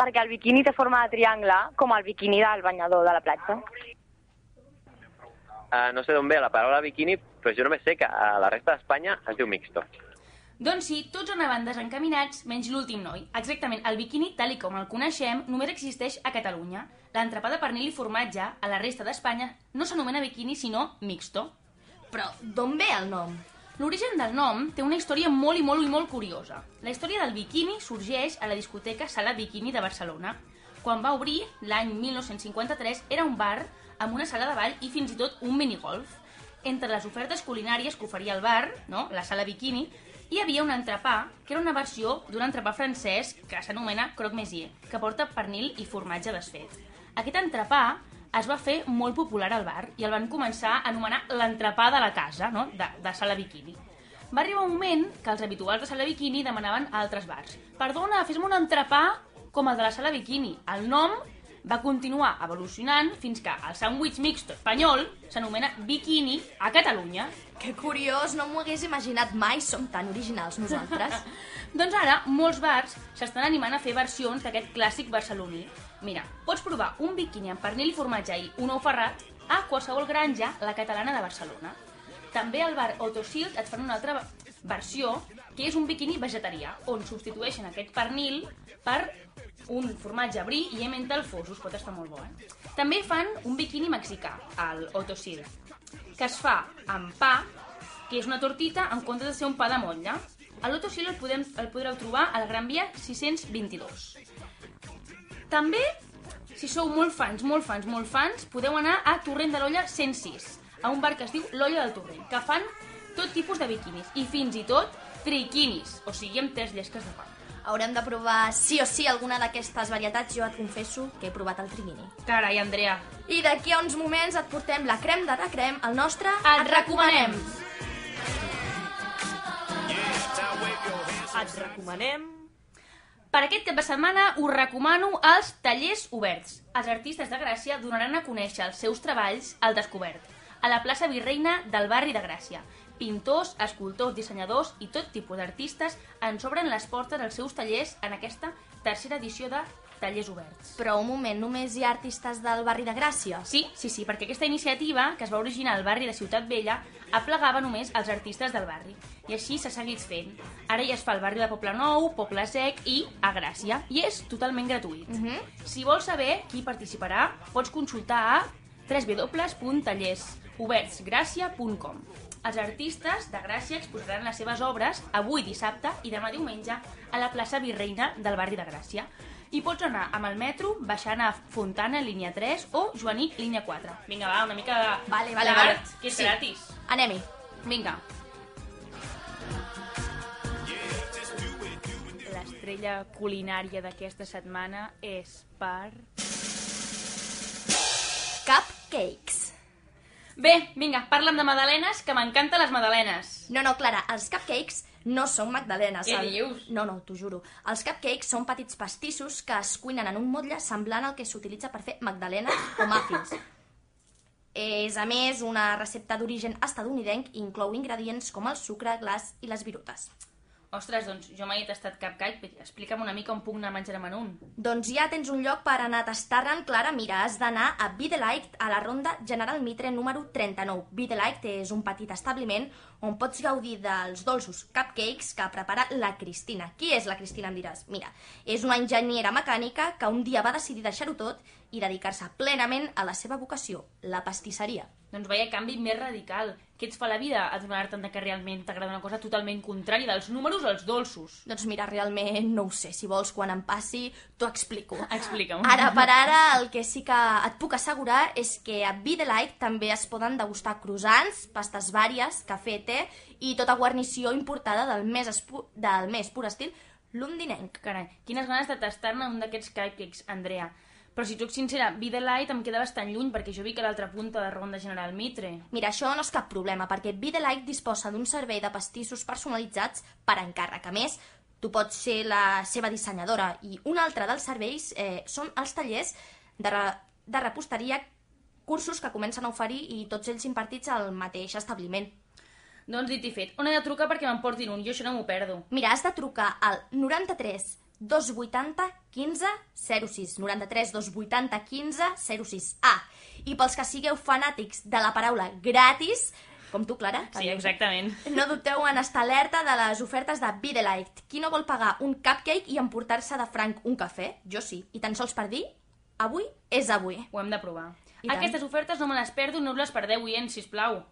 Perquè el biquini té forma de triangle, com el biquini del banyador de la platja.
Uh, no sé d'on ve la paraula biquini, però jo només sé que a la resta d'Espanya es diu mixto.
Doncs sí, tots anaven desencaminats, menys l'últim noi. Exactament, el biquini, tal i com el coneixem, només existeix a Catalunya. L'entrepà de pernil i formatge, a la resta d'Espanya, no s'anomena biquini, sinó mixto.
Però d'on ve el nom?
L'origen del nom té una història molt i molt i molt curiosa. La història del biquini sorgeix a la discoteca Sala Bikini de Barcelona. Quan va obrir, l'any 1953, era un bar amb una sala de ball i fins i tot un minigolf. Entre les ofertes culinàries que oferia el bar, no, la sala Bikini, hi havia un entrepà, que era una versió d'un entrepà francès que s'anomena croque monsieur, que porta pernil i formatge desfet. Aquest entrepà es va fer molt popular al bar i el van començar a anomenar l'entrepà de la casa, no? de, de sala bikini. Va arribar un moment que els habituals de sala bikini demanaven a altres bars «Perdona, fes-me un entrepà com el de la sala bikini». El nom va continuar evolucionant fins que el sàndwich mixto espanyol s'anomena bikini a Catalunya.
Que curiós, no m'ho hagués imaginat mai, som tan originals nosaltres.
doncs ara, molts bars s'estan animant a fer versions d'aquest clàssic barceloní. Mira, pots provar un biquini amb pernil i formatge i un ou ferrat a qualsevol granja, la catalana de Barcelona. També al bar Autosilt et fan una altra versió, que és un biquini vegetarià, on substitueixen aquest pernil per un formatge brie i emmental fosos, pot estar molt bo, eh? També fan un biquini mexicà, al Autosil, que es fa amb pa, que és una tortita en comptes de ser un pa de motlla. A l'Autosil el, podem, el podreu trobar a la Gran Via 622. També, si sou molt fans, molt fans, molt fans, podeu anar a Torrent de l'Olla 106, a un bar que es diu l'Olla del Torrent, que fan tot tipus de biquinis, i fins i tot triquinis, o sigui, amb tres llesques de pa.
Haurem de provar sí o sí alguna d'aquestes varietats. Jo et confesso que he provat el triquini.
Carai, Andrea.
I d'aquí a uns moments et portem la crem de la crem, el nostre
Et recomanem.
Et recomanem...
Per aquest cap de setmana us recomano els tallers oberts. Els artistes de Gràcia donaran a conèixer els seus treballs al descobert, a la plaça Virreina del barri de Gràcia. Pintors, escultors, dissenyadors i tot tipus d'artistes ens obren les portes als seus tallers en aquesta tercera edició de Tallers Oberts.
Però un moment, només hi ha artistes del barri de Gràcia?
Sí, sí, sí, perquè aquesta iniciativa, que es va originar al barri de Ciutat Vella, aplegava només els artistes del barri. I així s'ha seguit fent. Ara ja es fa al barri de Poble Nou, Poble Sec i a Gràcia. I és totalment gratuït.
Uh -huh.
Si vols saber qui participarà, pots consultar a www.tallersobertsgràcia.com. Els artistes de Gràcia exposaran les seves obres avui dissabte i demà diumenge a la plaça Virreina del barri de Gràcia. I pots anar amb el metro, baixant a Fontana, línia 3, o Joanic, línia 4. Vinga, va, una mica de
Vale, vale, vale.
que és
Sí.
gratis.
Anem-hi.
Vinga. L'estrella culinària d'aquesta setmana és per...
Cupcakes.
Bé, vinga, parla'm de magdalenes, que m'encanten les magdalenes.
No, no, Clara, els cupcakes no són magdalenes.
Què
El-
dius?
No, no, t'ho juro. Els cupcakes són petits pastissos que es cuinen en un motlle semblant al que s'utilitza per fer magdalenes o muffins. És, a més, una recepta d'origen estadounidenc i inclou ingredients com el sucre, glaç i les virutes.
Ostres, doncs jo mai he tastat cap cake. Explica'm una mica on puc anar a menjar en un.
Doncs ja tens un lloc per anar a tastar-re'n, Clara. Mira, has d'anar a Be The Light, a la ronda General Mitre número 39. Be The Light és un petit establiment on pots gaudir dels dolços cupcakes que prepara la Cristina. Qui és la Cristina, em diràs? Mira, és una enginyera mecànica que un dia va decidir deixar-ho tot i dedicar-se plenament a la seva vocació, la pastisseria.
Doncs veia canvi més radical. Què ets fa la vida? Adonar-te'n de que realment t'agrada una cosa totalment contrària dels números als dolços.
Doncs mira, realment no ho sé. Si vols, quan em passi, t'ho explico.
Explica'm.
Ara per ara, el que sí que et puc assegurar és que a Be The Light també es poden degustar croissants, pastes vàries, cafè, té i tota guarnició importada del més, espu del més pur estil londinenc.
Carai, quines ganes de tastar-ne un d'aquests cupcakes, Andrea. Però si tu ets sincera, Be The Light em queda bastant lluny perquè jo vic a l'altra punta de Ronda General Mitre.
Mira, això no és cap problema, perquè Be The Light disposa d'un servei de pastissos personalitzats per encàrrec. A més, tu pots ser la seva dissenyadora i un altre dels serveis eh, són els tallers de, re de reposteria, cursos que comencen a oferir i tots ells impartits al mateix establiment.
Doncs dit i fet, on he de trucar perquè m'emportin un? Jo això no m'ho perdo.
Mira, has de trucar al 93 280 15 06. 93 280 15 06. Ah, i pels que sigueu fanàtics de la paraula gratis, com tu, Clara,
Sí, exactament.
no dubteu en estar alerta de les ofertes de Be The Light. Qui no vol pagar un cupcake i emportar-se de franc un cafè? Jo sí. I tan sols per dir, avui és avui.
Ho hem de provar.
I tant.
Aquestes ofertes no me les perdo, no us les perdeu, oients, sisplau.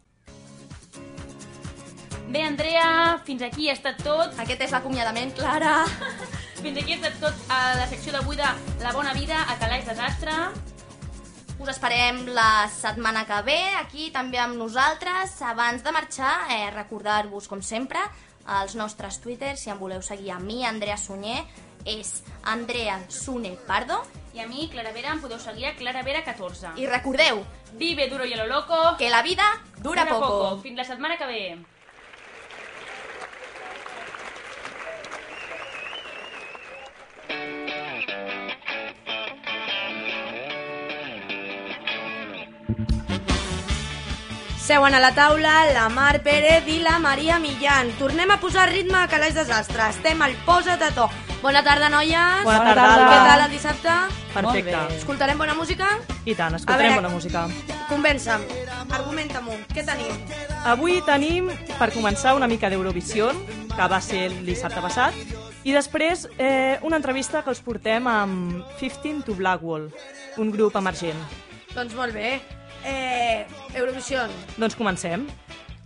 Bé, Andrea, fins aquí ha estat tot.
Aquest és l'acomiadament, Clara.
Fins aquí ha estat tot a la secció d'avui de La Bona Vida a Calaix Desastre.
Us esperem la setmana que ve, aquí també amb nosaltres. Abans de marxar, eh, recordar-vos, com sempre, els nostres twitters, si em voleu seguir a mi, Andrea Sunyer, és Andrea Sune Pardo.
I a mi, Clara Vera, em podeu seguir a Clara Vera 14.
I recordeu,
Vive duro y a lo loco.
que la vida dura, poco.
Fins la setmana que ve.
Seuen a la taula la Mar Pérez i la Maria Millán. Tornem a posar ritme a Calaix Desastre. Estem al Posa't a to. Bona tarda, noies.
Bona tarda.
Què tal el dissabte?
Perfecte.
Escoltarem bona música?
I tant,
A
escoltarem
veure-
bona música.
Convença'm. Argumenta-m'ho. Què tenim?
Avui tenim, per començar, una mica d'Eurovisió, que va ser el dissabte passat, i després eh, una entrevista que els portem amb 15 to Blackwall, un grup emergent.
Doncs molt bé. Eh, Eurovisió.
Doncs comencem.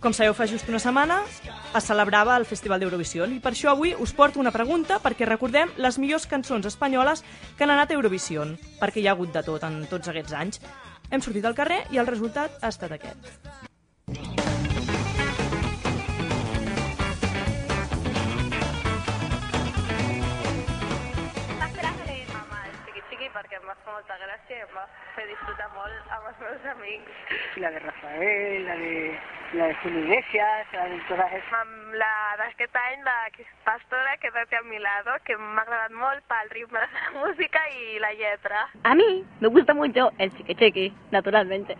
Com sabeu, fa just una setmana es celebrava el Festival d'Eurovisió i per això avui us porto una pregunta perquè recordem les millors cançons espanyoles que han anat a Eurovisió, perquè hi ha hagut de tot en tots aquests anys. Hem sortit al carrer i el resultat ha estat aquest.
Molta gràcia i em va fer disfrutar molt amb els meus amics.
La de Rafael, la de, la de Julio Iglesias, la de todas esas.
Amb la d'aquest any, la Pastora, que té a mi lado, que m'ha agradat molt pel ritme de la música i la lletra.
A mí me gusta mucho el chiqui chiqui, naturalmente.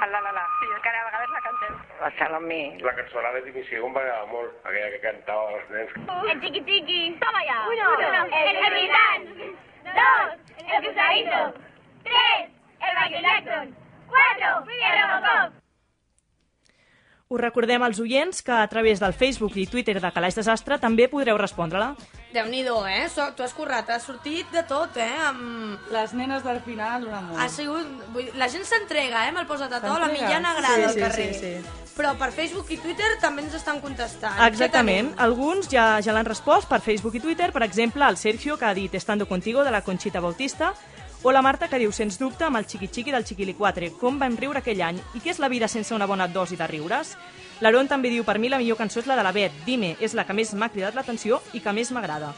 La la la. Sí, encara a vegades la cantem.
La Salomé.
La cançonada de dimissió em va agradar molt, aquella que cantava els nens.
El chiqui chiqui, toma ya.
Uno,
el capitán. Dos, el cruzadito. Tres, el Michael. Cuatro, el Robocop.
Us recordem als oients que a través del Facebook i Twitter de Calaix Desastre també podreu respondre-la.
Déu-n'hi-do, eh? So, tu has currat, has sortit de tot, eh? Amb...
Les nenes del final, una molt.
Ha sigut... Vull... La gent s'entrega, eh? Amb el posa't a to, la mitjana agrada
Sí,
al
sí,
carrer.
sí, sí.
Però per Facebook i Twitter també ens estan contestant.
Exactament. Alguns ja, ja l'han respost per Facebook i Twitter. Per exemple, el Sergio, que ha dit Estando contigo, de la Conchita Bautista, o la Marta, que diu, sens dubte, amb el Chiqui del Chiquili 4. Com vam riure aquell any? I què és la vida sense una bona dosi de riures? L'Aaron també diu, per mi la millor cançó és la de la Bet. Dime, és la que més m'ha cridat l'atenció i que més m'agrada.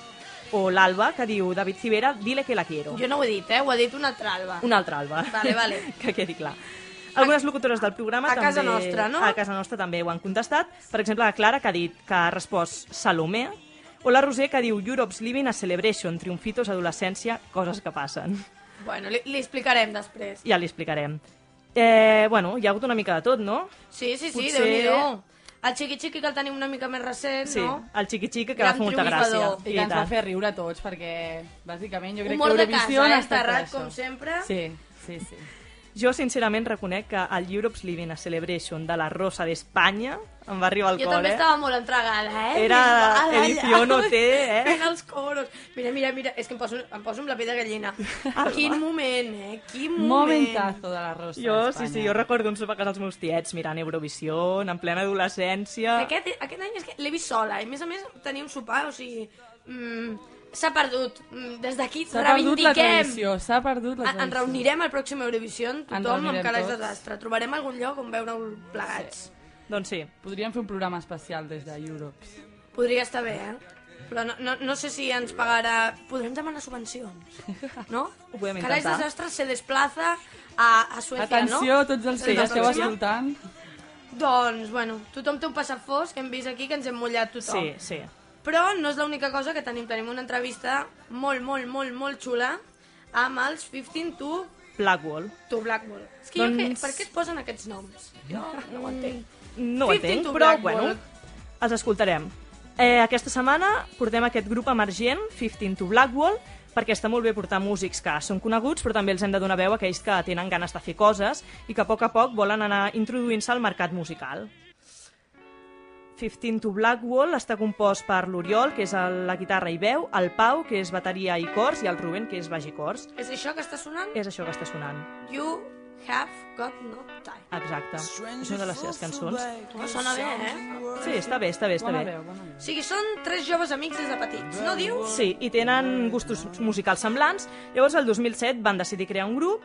O l'Alba, que diu, David Civera, dile que la quiero.
Jo no ho he dit, eh? Ho ha dit una altra alba.
Una altra Alba.
Vale, vale.
que quedi clar. Algunes locutores del programa
a
també...
casa nostra, no?
A casa nostra també ho han contestat. Per exemple, la Clara, que ha dit que ha respost Salomé, o la Roser, que diu Europe's Living a Celebration, triomfitos, adolescència, coses que passen.
Bueno, li, li explicarem després.
Ja li explicarem. Eh, bueno, hi ha hagut una mica de tot, no?
Sí, sí, sí,
Potser-
Déu-n'hi-do. El xiqui xiqui que el tenim una mica més recent,
Sí,
no?
el xiqui-xiqui que
Gran
va fer molta gràcia.
triomfador.
I que ens va fer riure a tots, perquè, bàsicament, jo crec
Humor
que
de
Eurovisió
casa, eh?
ha estat això.
com sempre.
Sí, sí, sí.
Jo, sincerament, reconec que el Europe's Living a Celebration de la Rosa d'Espanya em va arribar al
Jo
cor,
també
eh?
estava molt entregada, eh?
Era edició OT, eh?
Fent els coros. Mira, mira, mira, és que em poso, em poso amb la pell de gallina. Quin moment, eh? Quin moment.
Momentazo de la Rosa
Jo, sí, sí, jo recordo un sopar a casa dels meus tiets mirant Eurovisió, en plena adolescència...
Aquest, aquest any és que l'he vist sola, i a més a més tenia un sopar, o sigui... Mm, s'ha perdut. Mm, Des d'aquí
S'ha perdut la
reivindiquem.
tradició, s'ha perdut la
En-
tradició.
Ens reunirem al pròxim Eurovisió, tothom amb
reunirem
calaix de
tots.
desastre. Trobarem algun lloc on veure-ho plegats. Sí.
Doncs sí.
Podríem fer un programa especial des de Europe.
Podria estar bé, eh? Però no, no, no sé si ens pagarà... Podrem demanar subvencions, no?
Ho podem
Calaix
intentar.
Desastre se desplaza a, a Suècia,
Atenció,
no?
tots els que ja esteu
atenció.
escoltant.
Doncs, bueno, tothom té un passafós que hem vist aquí que ens hem mullat tothom.
Sí, sí.
Però no és l'única cosa que tenim. Tenim una entrevista molt, molt, molt, molt xula amb els 15 to,
Blackwall.
to Blackwall. És que doncs... jo, que,
Doncs-
per què es posen aquests noms? Jo no ho entenc.
No ho
15
entenc, però
Blackwall.
bueno, els escoltarem. Eh, aquesta setmana portem aquest grup emergent, 15 to Blackwall, perquè està molt bé portar músics que són coneguts, però també els hem de donar veu a aquells que tenen ganes de fer coses i que a poc a poc volen anar introduint-se al mercat musical. 15 to Blackwall està compost per l'Oriol, que és el- la guitarra i veu, el Pau, que és bateria i cors, i el Ruben, que és baix i cors.
És això que està sonant?
És això que està sonant.
You have got no time.
Exacte. És una de les seves cançons.
Oh, sona bé, eh?
Sí, està bé, està bé, està
Bona
bé.
veu, bona veu.
O sigui, són tres joves amics des de petits, no dius?
Sí, i tenen gustos musicals semblants. Llavors, el 2007 van decidir crear un grup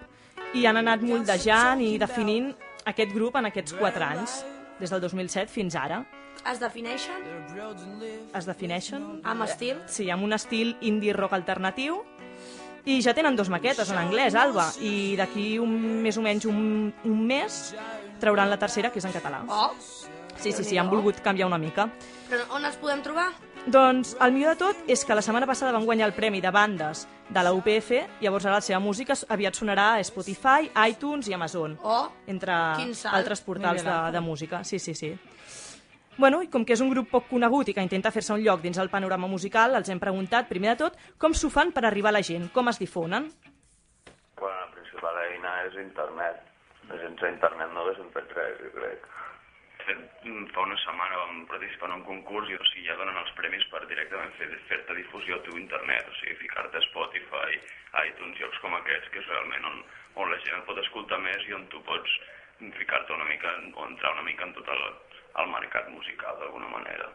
i han anat moldejant i definint aquest grup en aquests quatre anys, des del 2007 fins ara.
Es defineixen
Es defineixen...
amb estil?
Sí, amb un estil indie rock alternatiu i ja tenen dos maquetes en anglès, Alba, i d'aquí un, més o menys un, un mes trauran la tercera, que és en català.
Oh,
Sí, sí, sí, han volgut canviar una mica.
però on els podem trobar?
Doncs el millor de tot és que la setmana passada van guanyar el premi de bandes de la UPF, llavors ara la seva música aviat sonarà a Spotify, iTunes i Amazon,
Oh,
entre altres portals de, de música. Sí, sí, sí. Bueno, i com que és un grup poc conegut i que intenta fer-se un lloc dins el panorama musical, els hem preguntat, primer de tot, com s'ho fan per arribar a la gent, com es difonen.
Bueno, la principal eina és internet. Sense internet no haguéssim fet res, jo crec.
mm, fa una setmana vam participar en un concurs i o sigui, ja donen els premis per directament fer- fer-te difusió a tu internet, o sigui, ficar-te a Spotify, iTunes, llocs com aquests, que és realment on, on la gent et pot escoltar més i on tu pots ficar-te una mica, o entrar una mica en tot el, el mercat musical, d'alguna manera.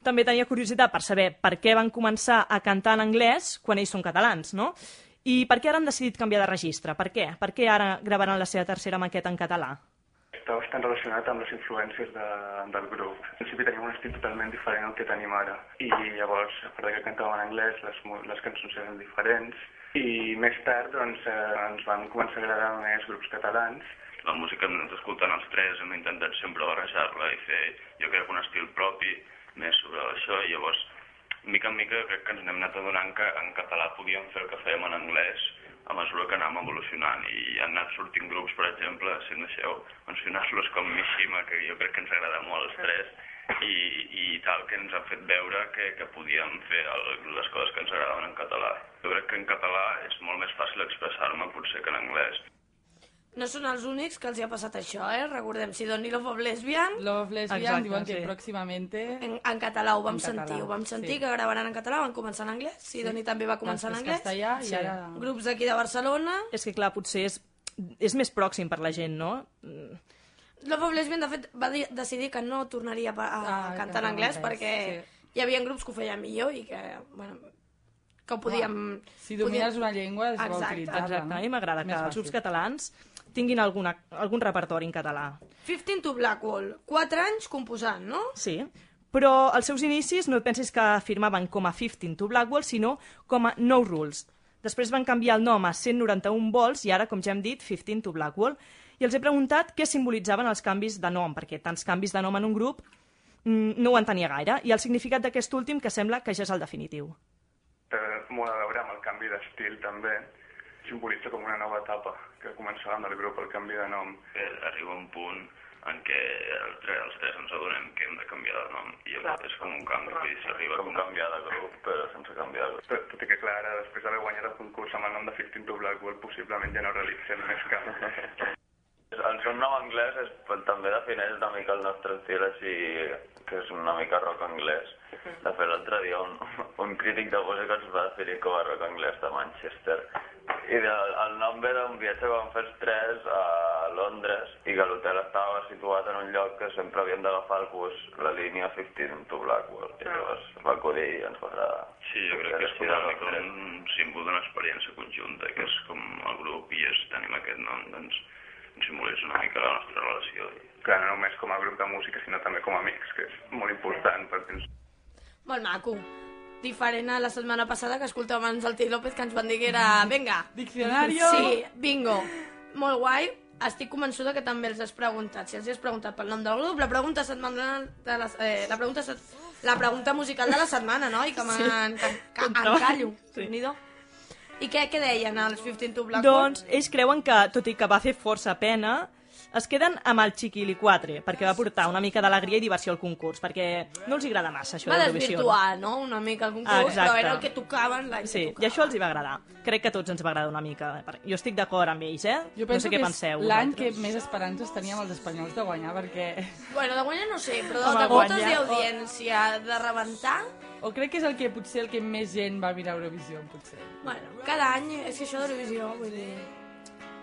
També tenia curiositat per saber per què van començar a cantar en anglès quan ells són catalans, no? I per què ara han decidit canviar de registre? Per què? Per què ara gravaran la seva tercera maqueta en català?
Està bastant relacionat amb les influències de, del grup. Al principi teníem un estil totalment diferent al que tenim ara. I llavors, a part que cantàvem en anglès, les, les cançons eren diferents. I més tard doncs, eh, ens van començar a agradar més grups catalans.
La música que hem anat escoltant els tres hem intentat sempre barrejar-la i fer, jo crec, un estil propi més sobre això i llavors, mica en mica, crec que ens n'hem anat adonant que en català podíem fer el que fèiem en anglès a mesura que anàvem evolucionant i han anat sortint grups, per exemple, si em deixeu mencionar-los com Mishima, que jo crec que ens agrada molt als tres, i, i tal, que ens han fet veure que, que podíem fer el, les coses que ens agradaven en català. Jo crec que en català és molt més fàcil expressar-me potser que en anglès.
No són els únics que els hi ha passat això, eh? Recordem, Sidoni Love of Lesbian...
Love of Lesbian
Exacte,
diuen que
sí.
pròximamente...
En, en català ho vam
En
sentir,
català,
ho vam sentir,
sí.
que gravaran en català, van començar en anglès, Sidoni també va començar en
Després
anglès.
castellà i ara-
Grups d'aquí de Barcelona.
És que, clar, potser és, és més pròxim per la gent, no?
Love of Lesbian, de fet, va di- decidir que no tornaria a, a,
Ah,
cantar en
en
anglès
anglès,
perquè hi havia grups que ho feien millor i que, bueno, que ho podíem...
Si domines una llengua, és bo
Exacte.
utilitzar-la.
Exacte, a mi m'agrada que els grups catalans tinguin alguna, algun repertori en català.
15 to Blackwall, 4 anys composant, no?
Sí, però als seus inicis no et pensis que firmaven com a 15 to Blackwell, sinó com a No Rules. Després van canviar el nom a 191 vols i ara, com ja hem dit, 15 to Blackwell. I els he preguntat què simbolitzaven els canvis de nom, perquè tants canvis de nom en un grup mm, no ho entenia gaire, i el significat d'aquest últim que sembla que ja és el definitiu.
Té molt a veure amb el canvi d'estil també. Simbolitza com una nova etapa que començava amb el grup, el canvi de nom.
Eh, arriba un punt en què el tre, els tres ens adonem que hem de canviar de nom i llavors és com un canvi, s'arriba
Com canviar de grup, però sense canviar de grup.
Tot, tot i que, clar, ara, després d'haver guanyat el concurs amb el nom de 15 to Blackwell, possiblement ja no realitzem més cap.
El seu nom anglès és, també defineix una mica el nostre estil així, que és una mica rock anglès. De fet, l'altre dia un, un crític de música ens va definir com a rock anglès de Manchester. I de, el nom ve d'un viatge que vam fer els tres a Londres i que l'hotel estava situat en un lloc que sempre havíem d'agafar el bus, la línia 15 to Blackwell. I llavors va acudir i ens va agradar.
Sí, jo crec que és com un símbol d'una experiència conjunta, que és com el grup i és, tenim aquest nom, doncs ens simbolitza una mica la nostra relació.
Clar, no només com a grup de música, sinó també com a amics, que és molt important perquè ens
Molt maco. Diferent a la setmana passada que escoltàvem abans el Tei López que ens van dir que era... Venga.
Diccionario.
Sí, bingo. Molt guai. Estic convençuda que també els has preguntat. Si els has preguntat pel nom del grup, la pregunta setmanal de la, eh, la, pregunta, set- la pregunta musical de la setmana, no? I que
Sí.
m'en que, que
Com
en callo.
Sí.
I què, què deien els 15 to Blackboard?
Doncs ells creuen que, tot i que va fer força pena, es queden amb el Chiquili 4, perquè va portar una mica d'alegria i diversió al concurs, perquè no els agrada massa això
Va
d'Eurovisió.
desvirtuar, no?, una mica el concurs,
Exacte.
però era el que tocaven l'any
Sí,
que
i
tocaven.
això els hi va agradar. Crec que a tots ens va agradar una mica. Jo estic d'acord amb ells, eh?
Jo
no
penso
sé què
que
penseu.
és l'any que més esperances teníem els espanyols de guanyar, perquè...
Bueno, de guanyar no sé, però de votes i
o-
audiència, de rebentar...
O crec que és el que potser el que més gent va mirar Eurovisió, potser.
Bueno, cada any, és que això d'Eurovisió, vull dir,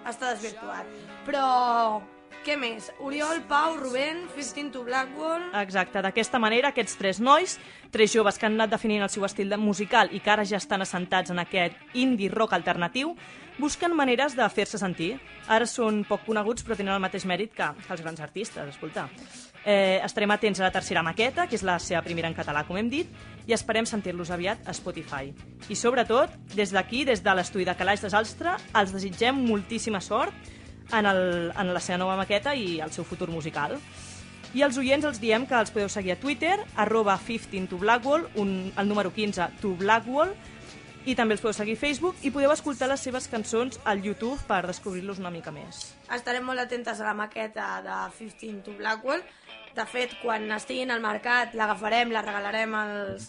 està desvirtuat. Però, què més? Oriol, Pau, Rubén, 15 to Blackwall...
Exacte, d'aquesta manera aquests tres nois, tres joves que han anat definint el seu estil de musical i que ara ja estan assentats en aquest indie rock alternatiu, busquen maneres de fer-se sentir. Ara són poc coneguts però tenen el mateix mèrit que, que els grans artistes, escolta. Eh, estarem atents a la tercera maqueta, que és la seva primera en català, com hem dit, i esperem sentir-los aviat a Spotify. I sobretot, des d'aquí, des de l'estudi de Calaix de Salstre, els desitgem moltíssima sort en, el, en la seva nova maqueta i el seu futur musical. I als oients els diem que els podeu seguir a Twitter, arroba 15 to Blackwall, un, el número 15 to Blackwall, i també els podeu seguir a Facebook i podeu escoltar les seves cançons al YouTube per descobrir-los una mica més.
Estarem molt atentes a la maqueta de 15 to Blackwell. De fet, quan estiguin al mercat, l'agafarem, la regalarem als,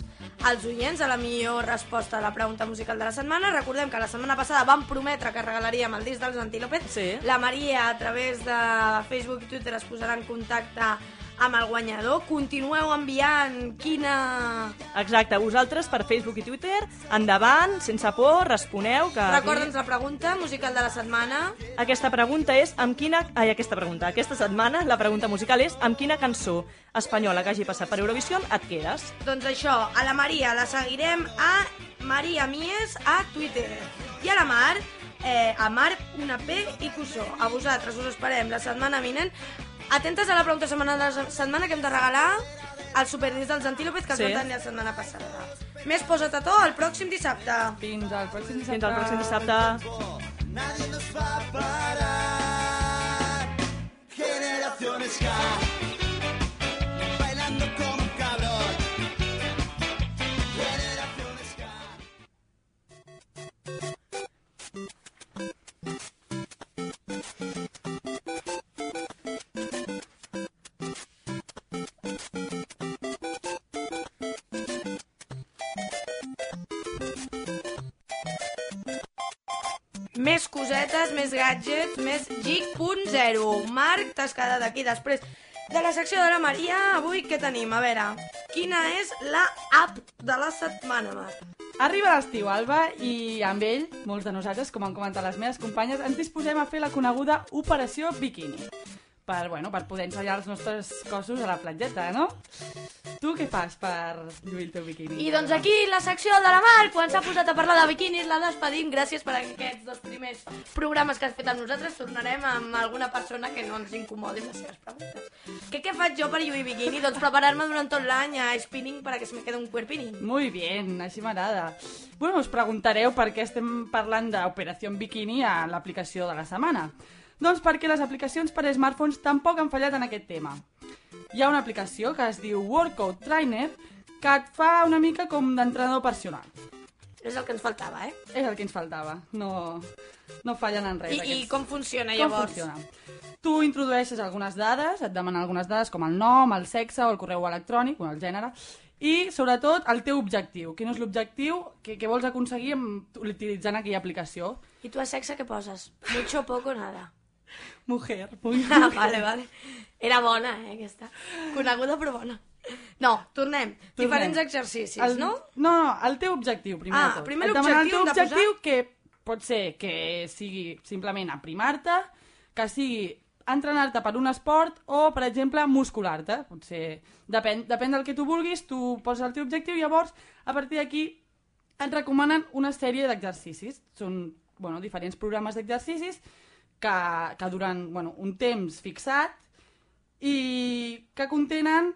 als oients a la millor resposta a la pregunta musical de la setmana. Recordem que la setmana passada vam prometre que regalaríem el disc dels Antílopes.
Sí.
La Maria, a través de Facebook i Twitter, es posarà en contacte amb el guanyador. Continueu enviant quina...
Exacte, vosaltres per Facebook i Twitter, endavant, sense por, responeu. Que
Recorda'ns la pregunta musical de la setmana.
Aquesta pregunta és amb quina... Ai, aquesta pregunta. Aquesta setmana la pregunta musical és amb quina cançó espanyola que hagi passat per Eurovisió et quedes?
Doncs això, a la Maria la seguirem a Maria Mies a Twitter. I a la Mar, eh, a Mar, una P i Cussó. A vosaltres us esperem la setmana vinent. Atentes a la pregunta setmana de la setmana que hem de regalar el superdisc dels Antílopes que
Sí.
es va tenir la setmana passada. Més posa't a to el pròxim dissabte.
Fins al pròxim dissabte.
Fins al pròxim dissabte.
Nadie nos va a parar. Generación Ska.
Cosetes, més gadgets, més geek.0. Marc, t'has quedat aquí després de la secció de la Maria. Avui què tenim? A veure, quina és la app de la setmana, Marc?
Arriba l'estiu, Alba, i amb ell, molts de nosaltres, com han comentat les meves companyes, ens disposem a fer la coneguda Operació Bikini. Per, bueno, per poder ensenyar els nostres cossos a la platgeta, no? Tu què fas per lluir el teu biquini?
I doncs aquí la secció de la Mar, quan s'ha posat a parlar de biquinis, la despedim. Gràcies per aquests dos primers programes que has fet amb nosaltres. Tornarem amb alguna persona que no ens incomodi les seves preguntes. Què, què faig jo per lluir biquini? Doncs preparar-me durant tot l'any a spinning para que se me quede un cuerpini.
Muy bien, així m'agrada. Bueno, us preguntareu per què estem parlant d'Operació Bikini a l'aplicació de la setmana. Doncs perquè les aplicacions per a smartphones tampoc han fallat en aquest tema. Hi ha una aplicació que es diu Workout Trainer que et fa una mica com d'entrenador personal.
És el que ens faltava, eh?
És el que ens faltava. No, no fallen en res.
I, I
aquests.
com funciona,
Com
llavors?
funciona? Tu introdueixes algunes dades, et demanen algunes dades com el nom, el sexe o el correu electrònic, o el gènere, i sobretot el teu objectiu. Quin és l'objectiu que, que vols aconseguir amb, utilitzant aquella aplicació?
I tu a sexe què poses? Mucho, poco, nada.
Mujer. Muy
Ah, vale, vale. Era bona, eh, aquesta. Coneguda però bona. No, tornem. Diferents exercicis,
el,
no?
No, no, el teu objectiu, primer
Ah,
de tot.
primer l'objectiu
el teu objectiu
posar-
que pot ser que sigui simplement aprimar-te, que sigui entrenar-te per un esport o, per exemple, muscular-te. Potser depèn, depèn del que tu vulguis, tu poses el teu objectiu i llavors, a partir d'aquí, et recomanen una sèrie d'exercicis. Són bueno, diferents programes d'exercicis que, que duren bueno, un temps fixat i que contenen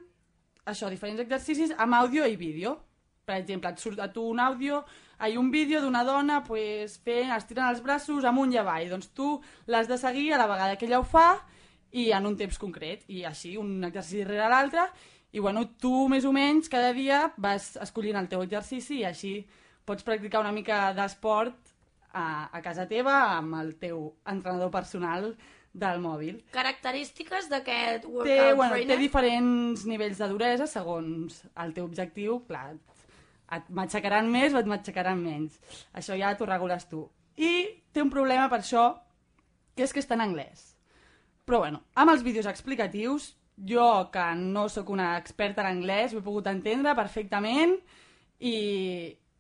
això, diferents exercicis amb àudio i vídeo. Per exemple, et surt a tu un àudio, hi un vídeo d'una dona pues, fent, estirant els braços amunt i avall. Doncs tu l'has de seguir a la vegada que ella ho fa i en un temps concret. I així, un exercici rere l'altre. I bueno, tu més o menys cada dia vas escollint el teu exercici i així pots practicar una mica d'esport a, a casa teva amb el teu entrenador personal del mòbil.
Característiques d'aquest workout
Té, bueno,
trainer?
té diferents nivells de duresa segons el teu objectiu. Clar, et matxacaran més o et matxacaran menys. Això ja t'ho regules tu. I té un problema per això, que és que està en anglès. Però bueno, amb els vídeos explicatius, jo, que no sóc una experta en anglès, ho he pogut entendre perfectament i,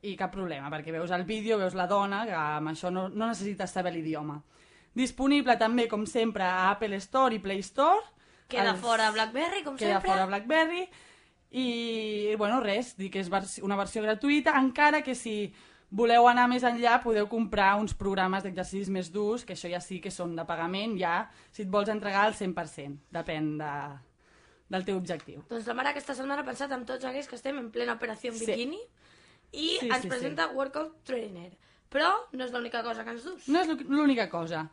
i cap problema, perquè veus el vídeo, veus la dona, que amb això no, no necessites saber l'idioma. Disponible també, com sempre, a Apple Store i Play Store.
Queda
Els-
fora BlackBerry, com
Queda
sempre.
fora BlackBerry. I, bueno, res, dir que és una versió gratuïta, encara que si voleu anar més enllà podeu comprar uns programes d'exercicis més durs, que això ja sí que són de pagament, ja, si et vols entregar al 100%, depèn de, del teu objectiu.
Doncs la mare aquesta setmana ha pensat en tots aquells que estem en plena operació en
Sí.
bikini i
Sí,
ens
sí,
presenta Workout Trainer. Però no és l'única cosa que ens dus.
No és l'ú- l'única cosa.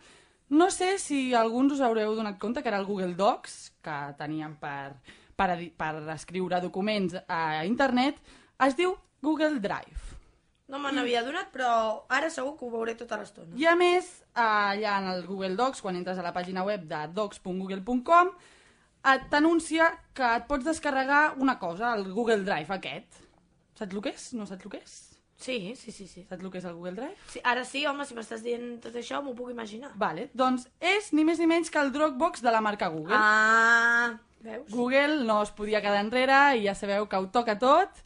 No sé si alguns us haureu donat compte que era el Google Docs, que teníem per, per, per escriure documents a internet, es diu Google Drive.
No me n'havia donat, però ara segur que ho veuré tota l'estona.
I a més, allà en el Google Docs, quan entres a la pàgina web de docs.google.com, t'anuncia que et pots descarregar una cosa, el Google Drive aquest. Saps el que és? No saps el que és?
Sí, sí, sí. sí.
Saps el que és el Google Drive?
sí ara sí, home, si m'estàs dient tot això, m'ho puc imaginar.
Vale, doncs és ni més ni menys que el Dropbox de la marca Google.
Ah, veus?
Google no es podia quedar enrere i ja sabeu que ho toca tot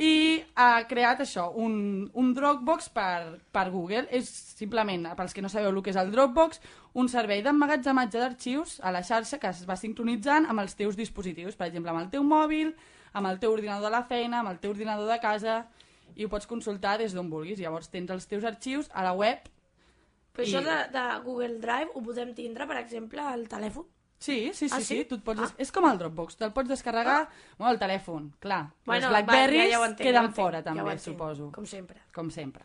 i ha creat això, un, un Dropbox per, per Google. És simplement, pels que no sabeu el que és el Dropbox, un servei d'emmagatzematge d'arxius a la xarxa que es va sincronitzant amb els teus dispositius, per exemple, amb el teu mòbil, amb el teu ordinador de la feina, amb el teu ordinador de casa, i ho pots consultar des d'on vulguis. Llavors tens els teus arxius a la web.
Però
i-
això de, de Google Drive ho podem tindre, per exemple, al telèfon?
Sí, sí, sí,
Ah,
sí?
sí?
tu et pots...
Ah.
És com el Dropbox, te'l pots descarregar bueno, al telèfon, clar.
Bueno,
els Blackberries
va, ja- ja entenc, ja
queden
entenc,
fora,
ja
també,
entenc,
suposo.
com sempre.
Com sempre.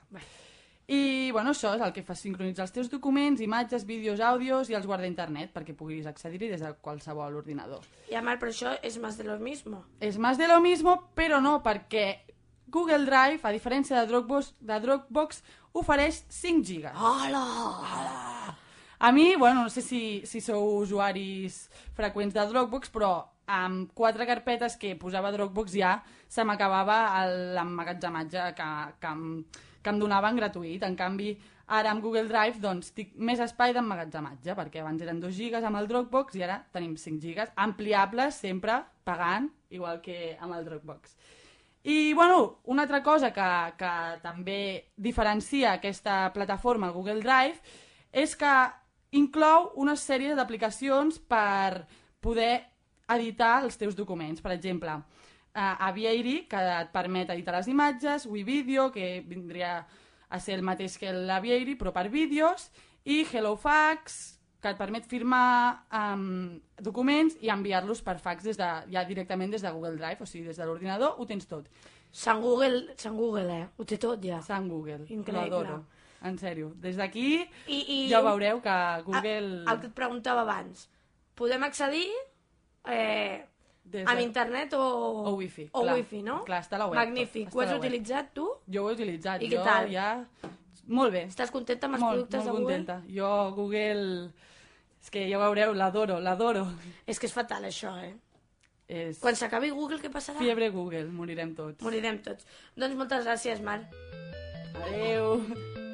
I, bueno, això és el que fa sincronitzar els teus documents, imatges, vídeos, àudios i els guarda a internet perquè puguis accedir-hi des de qualsevol ordinador.
I a mal, però això és més de lo mismo.
És més de lo mismo, però no, perquè Google Drive, a diferència de Dropbox, de Dropbox ofereix 5 gigas.
Hola!
A mi, bueno, no sé si, si sou usuaris freqüents de Dropbox, però amb quatre carpetes que posava Dropbox ja se m'acabava l'emmagatzematge que, que, que em donaven gratuït. En canvi, ara amb Google Drive doncs, tinc més espai d'emmagatzematge, perquè abans eren 2 gigas amb el Dropbox i ara tenim 5 gigas, ampliables sempre, pagant, igual que amb el Dropbox. I, bueno, una altra cosa que, que també diferencia aquesta plataforma, el Google Drive, és que inclou una sèrie d'aplicacions per poder editar els teus documents. Per exemple, eh, Aviary, que et permet editar les imatges, WeVideo, que vindria a ser el mateix que l'Aviary, però per vídeos, i HelloFax, que et permet firmar um, documents i enviar-los per fax des de, ja directament des de Google Drive, o sigui, des de l'ordinador ho tens tot.
Sant Google, Sant Google, eh? Ho té tot ja.
Sant Google,
Increïble.
l'adoro. En sèrio, des d'aquí
I, i
ja veureu que Google...
El, el que et preguntava abans. Podem accedir eh,
Des
amb
de-
internet o...
O wifi,
O
clar.
wifi, no?
Clar, està a la web,
Magnífic. Ho has utilitzat tu?
Jo ho he utilitzat.
I què tal?
Ja... Molt bé.
Estàs contenta amb els
molt,
productes
molt
de Google?
contenta. Jo, Google... És que ja veureu, l'adoro, l'adoro.
És que és fatal, això, eh?
És...
Quan s'acabi Google, què passarà?
Fiebre Google, morirem tots.
Morirem tots. Doncs moltes gràcies, Mar.
Adeu.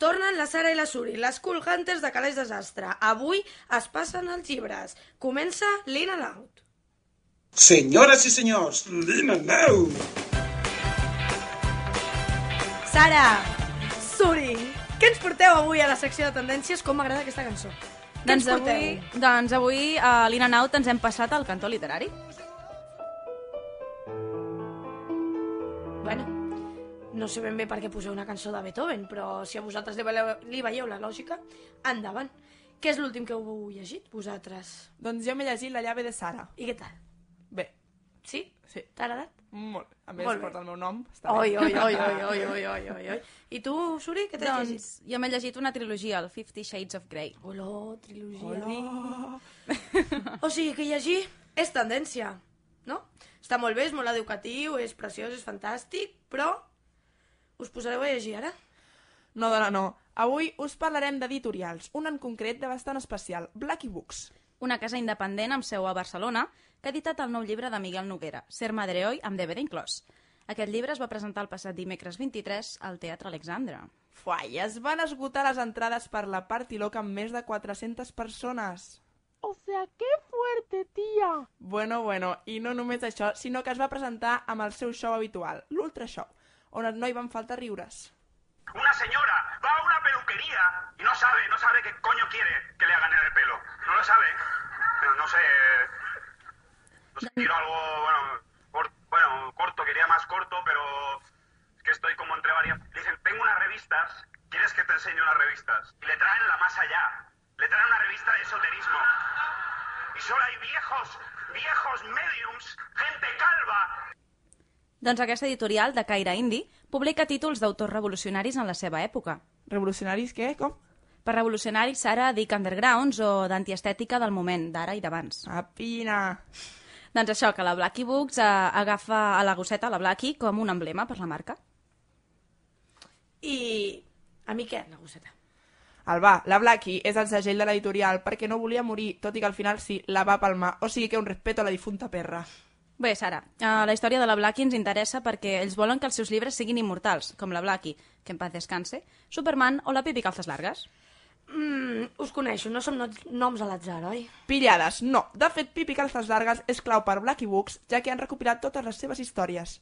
Tornen la Sara i la Suri, les Cool Hunters de Calés Desastre. Avui es passen els llibres. Comença l'In and Out.
Senyores i senyors, l'In and Out.
Sara, Suri, què ens porteu avui a la secció de tendències? Com m'agrada aquesta cançó. Què ens
Doncs avui, doncs avui a l'Inaut ens hem passat al cantó literari.
No sé ben bé per què poseu una cançó de Beethoven, però si a vosaltres li veieu, li veieu la lògica, endavant. Què és l'últim que heu llegit, vosaltres?
Doncs jo m'he llegit La llave de Sara.
I què tal?
Bé.
Sí?
Sí.
T'ha agradat?
Molt. A més,
Molt bé.
porta el meu nom. Està
Oi, oi, oi, oi, oi, oi, oi, oi, oi. I tu, Suri, què t'has llegit?
Doncs jo m'he llegit una trilogia, el Fifty Shades of Grey.
Hola, trilogia. O sigui que llegir és tendència, no? Està molt bé, és molt educatiu, és preciós, és fantàstic, però us posareu a llegir ara?
No, dona, no. Avui us parlarem d'editorials, un en concret de bastant especial, Blacky Books.
Una casa independent amb seu a Barcelona que ha editat el nou llibre de Miguel Noguera, Ser Madre Hoy, amb DVD inclòs. Aquest llibre es va presentar el passat dimecres 23 al Teatre Alexandra.
Fuà, i es van esgotar les entrades per la Party Loca amb més de 400 persones.
O sea, qué fuerte, tía.
Bueno, bueno, i no només això, sinó que es va presentar amb el seu show habitual, l'Ultra Show, on no hi van faltar riures.
Una señora va a una peluquería y no sabe, no sabe qué coño quiere que le hagan en el pelo. No lo sabe. Pero no sé. No sé, quiero algo, bueno, cor- bueno, corto, quería más corto, pero es que estoy como entre varias. Dicen, tengo unas revistas, ¿quieres que te enseñe unas revistas? Y le traen la más allá. Le traen una revista de esoterismo. Y solo hay viejos viejos mediums, gente calva.
Doncs aquesta editorial, de caire indi, publica títols d'autors revolucionaris en la seva època.
Revolucionaris què? Com?
Per revolucionaris s'ara dic undergrounds o d'antiestètica del moment, d'ara i d'abans.
Ah, pina!
Doncs això, que la Blackie Books eh, agafa a la gosseta, la Blackie, com un emblema per la marca.
I a mi què, la gosseta?
El va, la Blackie és el segell de l'editorial perquè no volia morir, tot i que al final sí, la va palmar. O sigui que un respeto a la difunta perra.
Bé, Sara, uh, la història de la Blackie ens interessa perquè ells volen que els seus llibres siguin immortals, com la Blackie, que en paz descanse, Superman o la Pipi Calces Largues.
Mm, us coneixo, no som no noms a l'atzar, oi?
Pillades, no. De fet, Pipi Calzas Largas és clau per Blackie Books, ja que han recopilat totes les seves històries.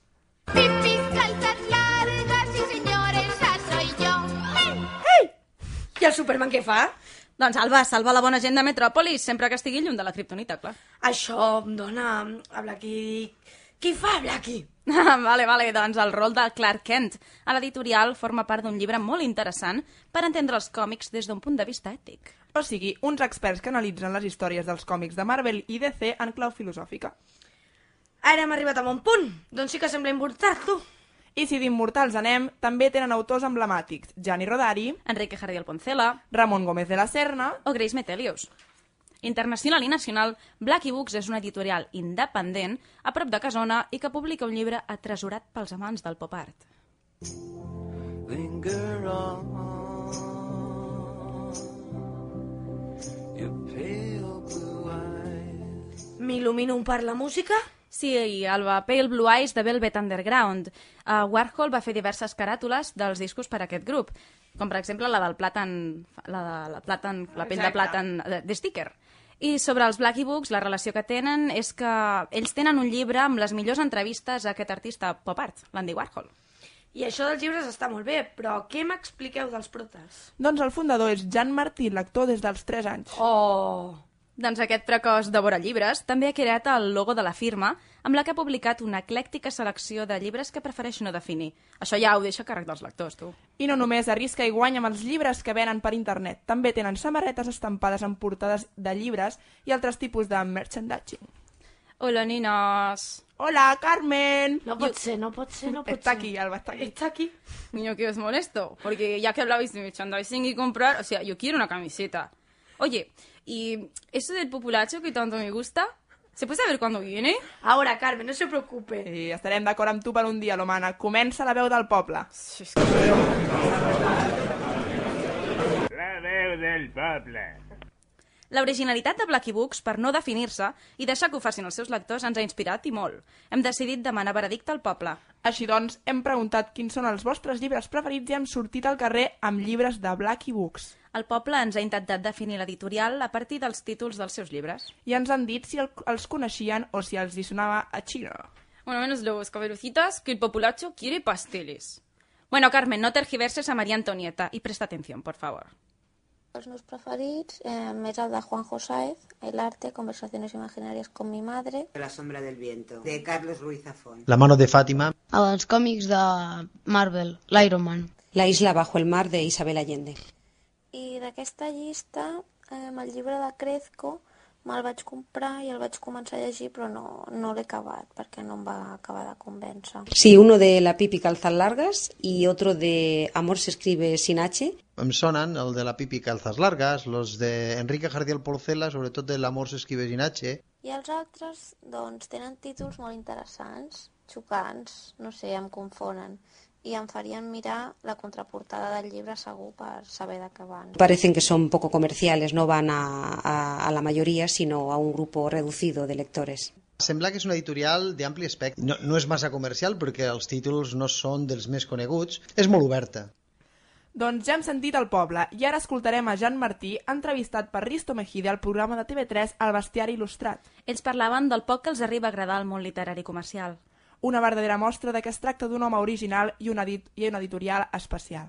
Pipi, calzas largas, sí señor, esa soy yo.
I el Superman què fa?
Doncs Alba, salva la bona gent de Metròpolis, sempre que estigui lluny de la kriptonita, clar.
Això em dona a Blackie... Qui fa Blackie?
vale, vale, doncs el rol de Clark Kent a l'editorial forma part d'un llibre molt interessant per entendre els còmics des d'un punt de vista ètic.
O sigui, uns experts que analitzen les històries dels còmics de Marvel i DC en clau filosòfica.
Ara hem arribat a un punt. Doncs sí que sembla important, tu.
I si d'immortals anem, també tenen autors emblemàtics, Gianni Rodari,
Enrique Jardiel Poncela,
Ramon Gómez de la Serna
o Grace Metelius. Internacional i nacional, Blackie Books és una editorial independent a prop de Casona i que publica un llibre atresorat pels amants del pop art.
Linger on your pale blue eyes.
M'il·lumino per la música?
Sí, i Alba, Pale Blue Eyes de Velvet Underground. Uh, Warhol va fer diverses caràtules dels discos per a aquest grup, com per exemple la del plàtan, la, de, la, plàtan, la pell de plàtan de, de sticker. I sobre els Blackie Books, la relació que tenen és que ells tenen un llibre amb les millors entrevistes a aquest artista pop art, l'Andy Warhol.
I això dels llibres està molt bé, però què m'expliqueu dels protes?
Doncs el fundador és Jan Martí, l'actor des dels 3 anys.
Oh!
Doncs aquest precoç devora llibres també ha creat el logo de la firma, amb la que ha publicat una eclèctica selecció de llibres que prefereix no definir. Això ja ho deixa a càrrec dels lectors, tu.
I no només arrisca i guanya amb els llibres que venen per internet, també tenen samarretes estampades amb portades de llibres i altres tipus de merchandising.
Hola, niñas.
Hola, Carmen.
No pot ser, no pot ser, no pot
Está
ser.
aquí, Alba, está aquí.
Está aquí.
Niño, que os molesto, porque ya que hablabais de merchandising y comprar, o sea, yo quiero una camiseta. Oye, ¿y eso del populacho que tanto me gusta? ¿Se puede saber cuándo viene?
Ahora, Carmen, no se preocupe.
I estarem d'acord amb tu per un dia, l'Homana. Comença la veu del poble.
La veu del poble.
L'originalitat de Blackie Books, per no definir-se i deixar que ho facin els seus lectors, ens ha inspirat i molt. Hem decidit demanar veredicte al poble.
Així doncs, hem preguntat quins són els vostres llibres preferits i hem sortit al carrer amb llibres de Blackie Books.
El poble ens ha intentat definir l'editorial a partir dels títols dels seus llibres.
I ens han dit si el, els coneixien o si els hi sonava a xino.
Bueno, menos los caberucitas, que el populacho quiere pasteles. Bueno, Carmen, no tergiverses a María Antonieta y presta atención, por favor.
Els meus preferits eh, és el de Juanjo Sáez, El arte, conversaciones imaginarias con mi madre.
La sombra del viento, de Carlos Ruiz Zafón.
La mano de Fàtima.
Els còmics de Marvel, l'Iron Man.
La isla bajo el mar de Isabel Allende.
I d'aquesta llista, eh, el llibre de Crezco, me'l vaig comprar i el vaig començar a llegir, però no, no l'he acabat, perquè no em va acabar de convèncer.
Sí, uno de La Pipi Calzas Largas y otro de Amor se escribe sin H.
Em sonen el de la Pipi Calzas Largas, los de Enrique Jardiel Porcela, sobretot de l'amor s'escribe sin H.
I els altres, doncs, tenen títols molt interessants, xocants, no sé, em confonen, i em farien mirar la contraportada del llibre segur per saber de què van.
Parecen que son poco comerciales, no van a, a, a la mayoría, sino a un grupo reducido de lectores.
Sembla que és una editorial d'ampli espectre. No, no és massa comercial perquè els títols no són dels més coneguts. És molt oberta.
Doncs ja hem sentit el poble i ara escoltarem a Jan Martí, entrevistat per Risto Mejide al programa de TV3 El bestiari il·lustrat.
Ells parlaven del poc que els arriba a agradar al món literari comercial.
Una verdadera mostra de que es tracta d'un home original i una, edit i una editorial especial.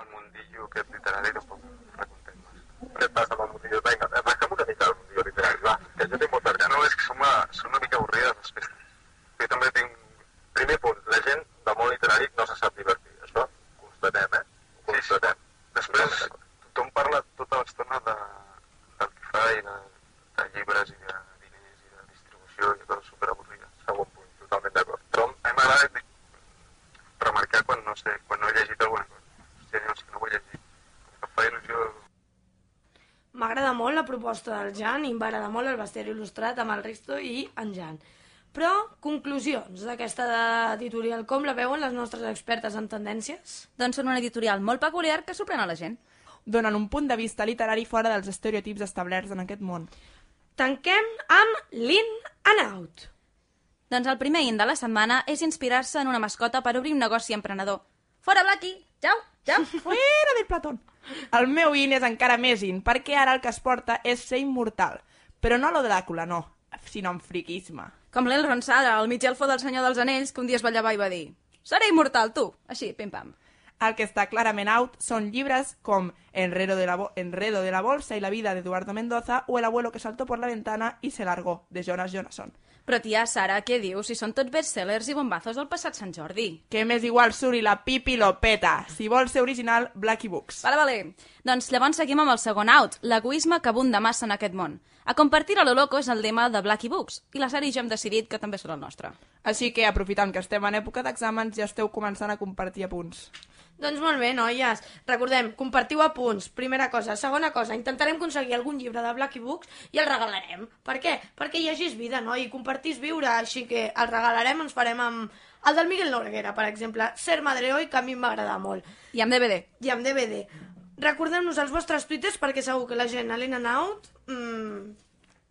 el mundillo aquest literari tampoc freqüentem massa. Què passa amb el mundillo? Vinga, arrenca'm una mica del mundillo literari, va, que jo tinc molta gana. No, és que són una, són una mica avorrides les festes. Jo també tinc... Primer punt, la gent del món literari no se sap divertir. Això constatem, eh? Ho constatem. Després, tothom parla tota l'estona de, del que fa i de, de llibres i de diners i de ho llegir. Em fa il·lusió
M'agrada molt la proposta del Jan i m'agrada molt el bestiari il·lustrat amb el Risto i en Jan. Però, conclusions d'aquesta editorial, com la veuen les nostres expertes en tendències?
Doncs són una editorial molt peculiar que sorprèn a la gent.
Donen un punt de vista literari fora dels estereotips establerts en aquest món.
Tanquem amb l'in and out.
Doncs el primer in de la setmana és inspirar-se en una mascota per obrir un negoci emprenedor. Fora, Blacky! Jau, jau!
Fuera del Platón! El meu in és encara més in, perquè ara el que es porta és ser immortal. Però no lo Dràcula, no, sinó en friquisme.
Com l'Elrond Sada, el mig elfo del Senyor dels Anells, que un dia es va llevar i va dir «Seré immortal, tu!» Així, pim-pam.
El que està clarament out són llibres com Enredo de la, Bo- Enredo de la bolsa y la vida de Eduardo Mendoza o El abuelo que saltó por la ventana y se largó, de Jonas Jonasson.
Però tia, Sara, què dius? Si són tots bestsellers i bombazos del passat Sant Jordi.
Que m'és igual suri la pipi lo peta. Si vols ser original, Blacky Books.
Vale, vale. Doncs llavors seguim amb el segon out, l'egoisme que abunda massa en aquest món. A compartir a lo loco és el lema de Blacky Books, i la Sara i jo hem decidit que també serà el nostre.
Així que, aprofitant que estem en època d'exàmens, ja esteu començant a compartir apunts.
Doncs molt bé, noies. Recordem, compartiu apunts, primera cosa. Segona cosa, intentarem aconseguir algun llibre de Blacky Books i el regalarem. Per què? Perquè hi hagis vida, no? I compartís viure, així que el regalarem, ens farem amb... El del Miguel Noguera, per exemple, Ser Madre Hoy, que a mi m'agrada molt.
I amb DVD.
I amb DVD. Recordeu-nos els vostres twitters perquè segur que la gent a l'In and Out mmm,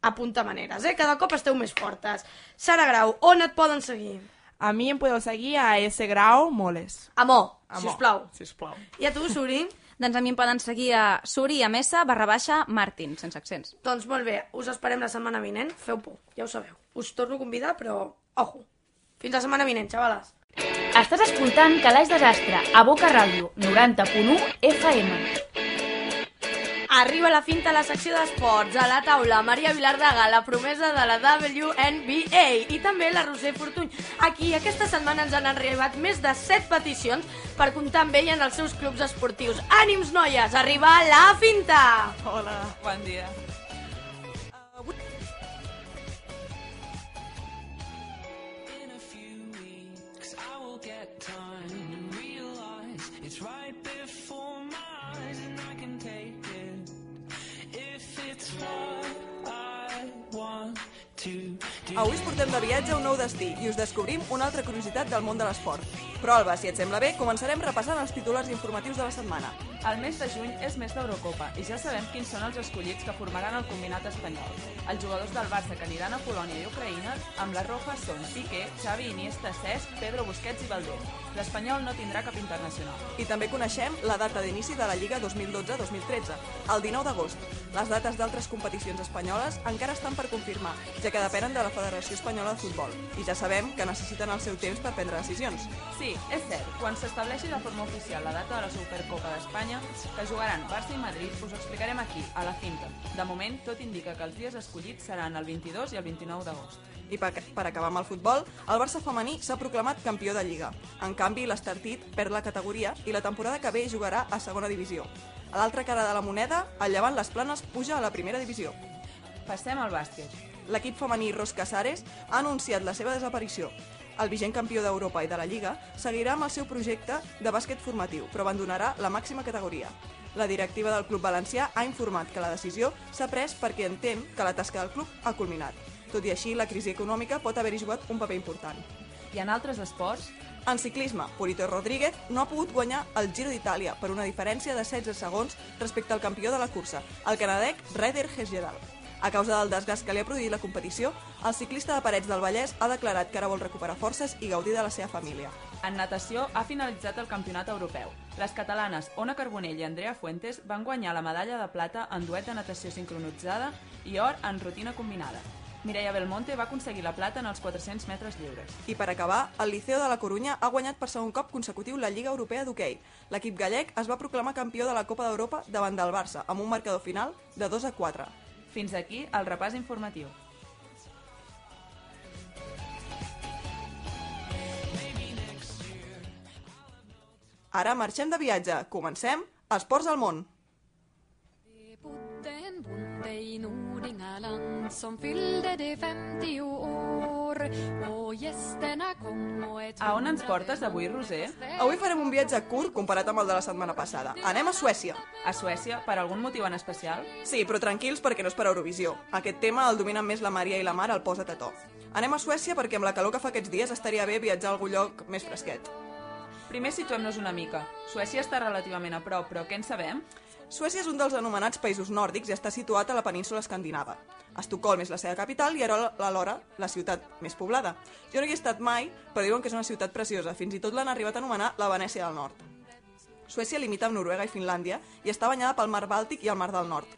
apunta maneres, eh? Cada cop esteu més fortes. Sara Grau, on et poden seguir?
A mi em podeu seguir a S Grau Moles.
Amor,
Amor,
sisplau.
sisplau.
I a tu, Suri?
Doncs a mi em poden seguir a Suri a Mesa barra baixa Martin, sense accents.
Doncs molt bé, us esperem la setmana vinent. Feu por, ja ho sabeu. Us torno a convidar, però ojo. Fins la setmana vinent, xavales.
Estàs escoltant Calaix Desastre, a Boca Ràdio, 90.1 FM.
Arriba la finta a la secció d'esports. A la taula, Maria Vilardaga, la promesa de la WNBA. I també la Roser Fortuny. Aquí, aquesta setmana ens han arribat més de 7 peticions per comptar amb ella en els seus clubs esportius. Ànims, noies! Arriba la finta!
Hola, bon dia.
What I want to.
Avui us portem de viatge a un nou destí i us descobrim una altra curiositat del món de l'esport. Però, Alba, si et sembla bé, començarem repassant els titulars informatius de la setmana.
El mes de juny és mes d'Eurocopa i ja sabem quins són els escollits que formaran el combinat espanyol. Els jugadors del Barça que aniran a Polònia i Ucraïna amb la roja són Piqué, Xavi, Iniesta, Cesc, Pedro Busquets i Valdés. L'Espanyol no tindrà cap internacional.
I també coneixem la data d'inici de la Lliga 2012-2013, el 19 d'agost. Les dates d'altres competicions espanyoles encara estan per confirmar, ja que depenen de la Federació Espanyola de Futbol. I ja sabem que necessiten el seu temps per prendre decisions.
Sí, és cert, quan s'estableixi de forma oficial la data de la Supercopa d'Espanya, que jugaran Barça i Madrid, us ho explicarem aquí, a la cinta. De moment, tot indica que els dies escollits seran el 22 i el 29 d'agost.
I per, per acabar amb el futbol, el Barça femení s'ha proclamat campió de Lliga. En canvi, l'Estartit perd la categoria i la temporada que ve jugarà a segona divisió. A l'altra cara de la moneda, el Llevant Les Planes puja a la primera divisió.
Passem al bàsquet.
L'equip femení Ros Casares ha anunciat la seva desaparició. El vigent campió d'Europa i de la Lliga seguirà amb el seu projecte de bàsquet formatiu, però abandonarà la màxima categoria. La directiva del Club Valencià ha informat que la decisió s'ha pres perquè entén que la tasca del club ha culminat. Tot i així, la crisi econòmica pot haver-hi jugat un paper important.
I en altres esports?
En ciclisme, Purito Rodríguez no ha pogut guanyar el Giro d'Itàlia per una diferència de 16 segons respecte al campió de la cursa, el canadec Ryder Hesjedal. A causa del desgast que li ha produït la competició, el ciclista de Parets del Vallès ha declarat que ara vol recuperar forces i gaudir de la seva família.
En natació ha finalitzat el campionat europeu. Les catalanes Ona Carbonell i Andrea Fuentes van guanyar la medalla de plata en duet de natació sincronitzada i or en rutina combinada. Mireia Belmonte va aconseguir la plata en els 400 metres lliures.
I per acabar, el Liceo de la Corunya ha guanyat per segon cop consecutiu la Lliga Europea d'Hoquei. L'equip gallec es va proclamar campió de la Copa d'Europa davant del Barça, amb un marcador final de 2 a 4.
Fins aquí el repàs informatiu.
Ara marxem de viatge. Comencem Esports al món.
bodde en Nordingaland som fyllde de 50 år och gästerna kom och ett
A on ens portes avui, Roser?
Avui farem un viatge curt comparat amb el de la setmana passada. Anem a Suècia.
A Suècia, per algun motiu en especial?
Sí, però tranquils perquè no és per Eurovisió. Aquest tema el dominen més la Maria i la Mar al Posa't a to. Anem a Suècia perquè amb la calor que fa aquests dies estaria bé viatjar a algun lloc més fresquet.
Primer situem-nos una mica. Suècia està relativament a prop, però què en sabem?
Suècia és un dels anomenats països nòrdics i està situat a la península escandinava. Estocolm és la seva capital i ara alhora la ciutat més poblada. Jo no hi he estat mai, però diuen que és una ciutat preciosa. Fins i tot l'han arribat a anomenar la Venècia del Nord. Suècia limita amb Noruega i Finlàndia i està banyada pel mar Bàltic i el mar del Nord.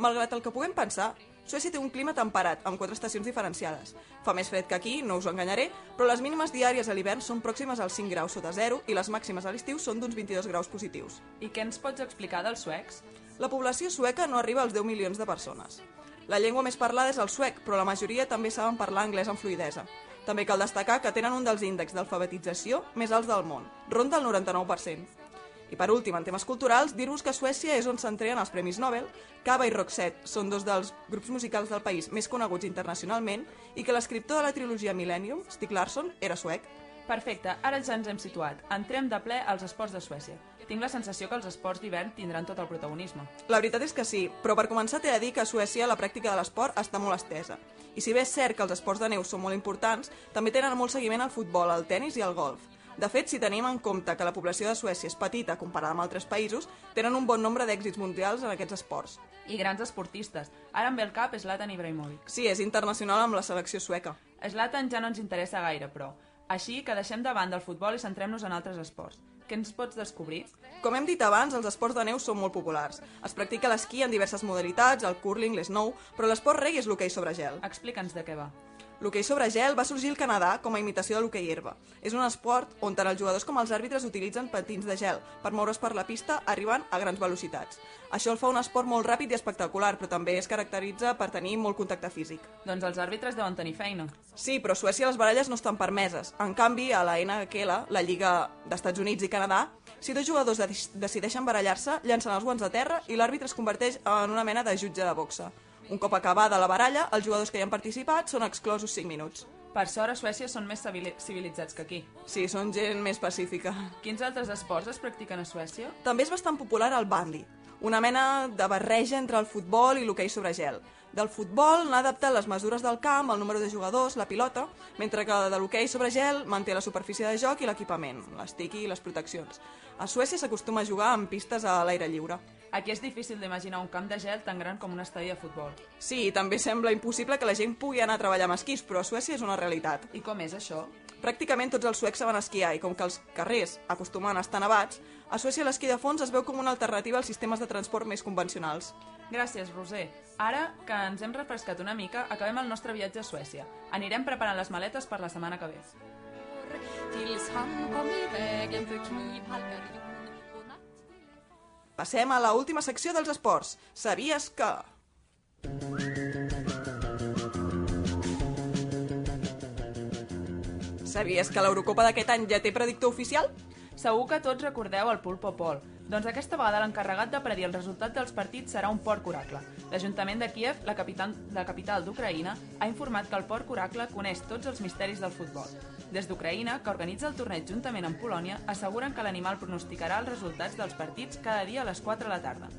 Malgrat el que puguem pensar, Suècia té un clima temperat, amb quatre estacions diferenciades. Fa més fred que aquí, no us ho enganyaré, però les mínimes diàries a l'hivern són pròximes als 5 graus sota zero i les màximes a l'estiu són d'uns 22 graus positius.
I què ens pots explicar dels suecs?
La població sueca no arriba als 10 milions de persones. La llengua més parlada és el suec, però la majoria també saben parlar anglès amb fluidesa. També cal destacar que tenen un dels índexs d'alfabetització més alts del món, ronda el 99%. I per últim, en temes culturals, dir-vos que Suècia és on s'entreen els Premis Nobel, Cava i Roxette són dos dels grups musicals del país més coneguts internacionalment i que l'escriptor de la trilogia Millennium, Stig Larsson, era suec.
Perfecte, ara ja ens hem situat. Entrem de ple als esports de Suècia. Tinc la sensació que els esports d'hivern tindran tot el protagonisme.
La veritat és que sí, però per començar t'he de dir que a Suècia la pràctica de l'esport està molt estesa. I si bé és cert que els esports de neu són molt importants, també tenen molt seguiment al futbol, al tennis i al golf. De fet, si tenim en compte que la població de Suècia és petita comparada amb altres països, tenen un bon nombre d'èxits mundials en aquests esports.
I grans esportistes. Ara ve el cap Zlatan Ibrahimovic.
Sí, és internacional amb la selecció sueca.
Zlatan ja no ens interessa gaire, però. Així que deixem de banda el futbol i centrem-nos en altres esports. Què ens pots descobrir?
Com hem dit abans, els esports de neu són molt populars. Es practica l'esquí en diverses modalitats, el curling, l'esnou, però l'esport rei és l'hoquei sobre gel.
Explica'ns de què va.
L'hoquei sobre gel va sorgir al Canadà com a imitació de l'hoquei herba. És un esport on tant els jugadors com els àrbitres utilitzen patins de gel per moure's per la pista arribant a grans velocitats. Això el fa un esport molt ràpid i espectacular, però també es caracteritza per tenir molt contacte físic.
Doncs els àrbitres deuen tenir feina.
Sí, però a Suècia les baralles no estan permeses. En canvi, a la NHL, la Lliga d'Estats Units i Canadà, si dos jugadors de decideixen barallar-se, llancen els guants a terra i l'àrbitre es converteix en una mena de jutge de boxa. Un cop acabada la baralla, els jugadors que hi han participat són exclosos 5 minuts.
Per sort, a Suècia són més civili- civilitzats que aquí.
Sí, són gent més pacífica.
Quins altres esports es practiquen a Suècia?
També és bastant popular el bandy, una mena de barreja entre el futbol i l'hoquei sobre gel. Del futbol n'ha adaptat les mesures del camp, el número de jugadors, la pilota, mentre que de l'hoquei sobre gel manté la superfície de joc i l'equipament, l'estiqui i les proteccions. A Suècia s'acostuma a jugar en pistes a l'aire lliure.
Aquí és difícil d'imaginar un camp de gel tan gran com un estadi de futbol.
Sí, també sembla impossible que la gent pugui anar a treballar amb esquís, però a Suècia és una realitat.
I com és això?
Pràcticament tots els suecs saben esquiar i com que els carrers acostumen a estar nevats, a Suècia l'esquí de fons es veu com una alternativa als sistemes de transport més convencionals.
Gràcies, Roser. Ara que ens hem refrescat una mica, acabem el nostre viatge a Suècia. Anirem preparant les maletes per la setmana que ve.
Tills han kom i vägen för knivhalkar
Passem a la última secció dels esports. Sabies que... Sabies que l'Eurocopa d'aquest any ja té predictor oficial?
Segur que tots recordeu el Pulpo Pol. Doncs aquesta vegada l'encarregat de predir el resultat dels partits serà un porc oracle. L'Ajuntament de Kiev, la capital, la capital d'Ucraïna, ha informat que el porc oracle coneix tots els misteris del futbol. Des d'Ucraïna, que organitza el torneig juntament amb Polònia, asseguren que l'animal pronosticarà els resultats dels partits cada dia a les 4 de la tarda.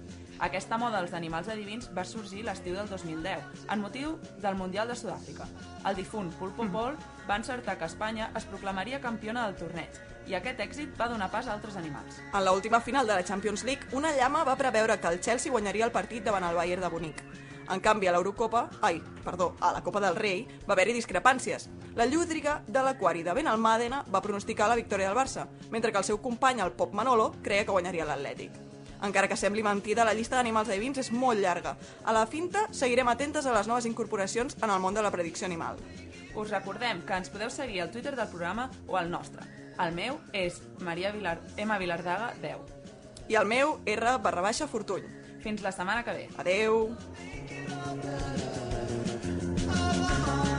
Aquesta moda dels animals adivins va sorgir l'estiu del 2010, en motiu del Mundial de Sud-àfrica. El difunt Pulpo Pol va encertar que Espanya es proclamaria campiona del torneig, i aquest èxit va donar pas a altres animals.
En l'última final de la Champions League, una llama va preveure que el Chelsea guanyaria el partit davant el Bayern de Munic. En canvi, a l'Eurocopa, ai, perdó, a la Copa del Rei, va haver-hi discrepàncies. La llúdriga de l'aquari de Benalmàdena va pronosticar la victòria del Barça, mentre que el seu company, el Pop Manolo, creia que guanyaria l'Atlètic. Encara que sembli mentida, la llista d'animals adivins és molt llarga. A la finta, seguirem atentes a les noves incorporacions en el món de la predicció animal.
Us recordem que ens podeu seguir al Twitter del programa o al nostre. El meu és Maria Vilar... M. Vilardaga 10.
I el meu, R barra baixa Fortuny.
Fins la setmana que ve.
Adeu!
Torno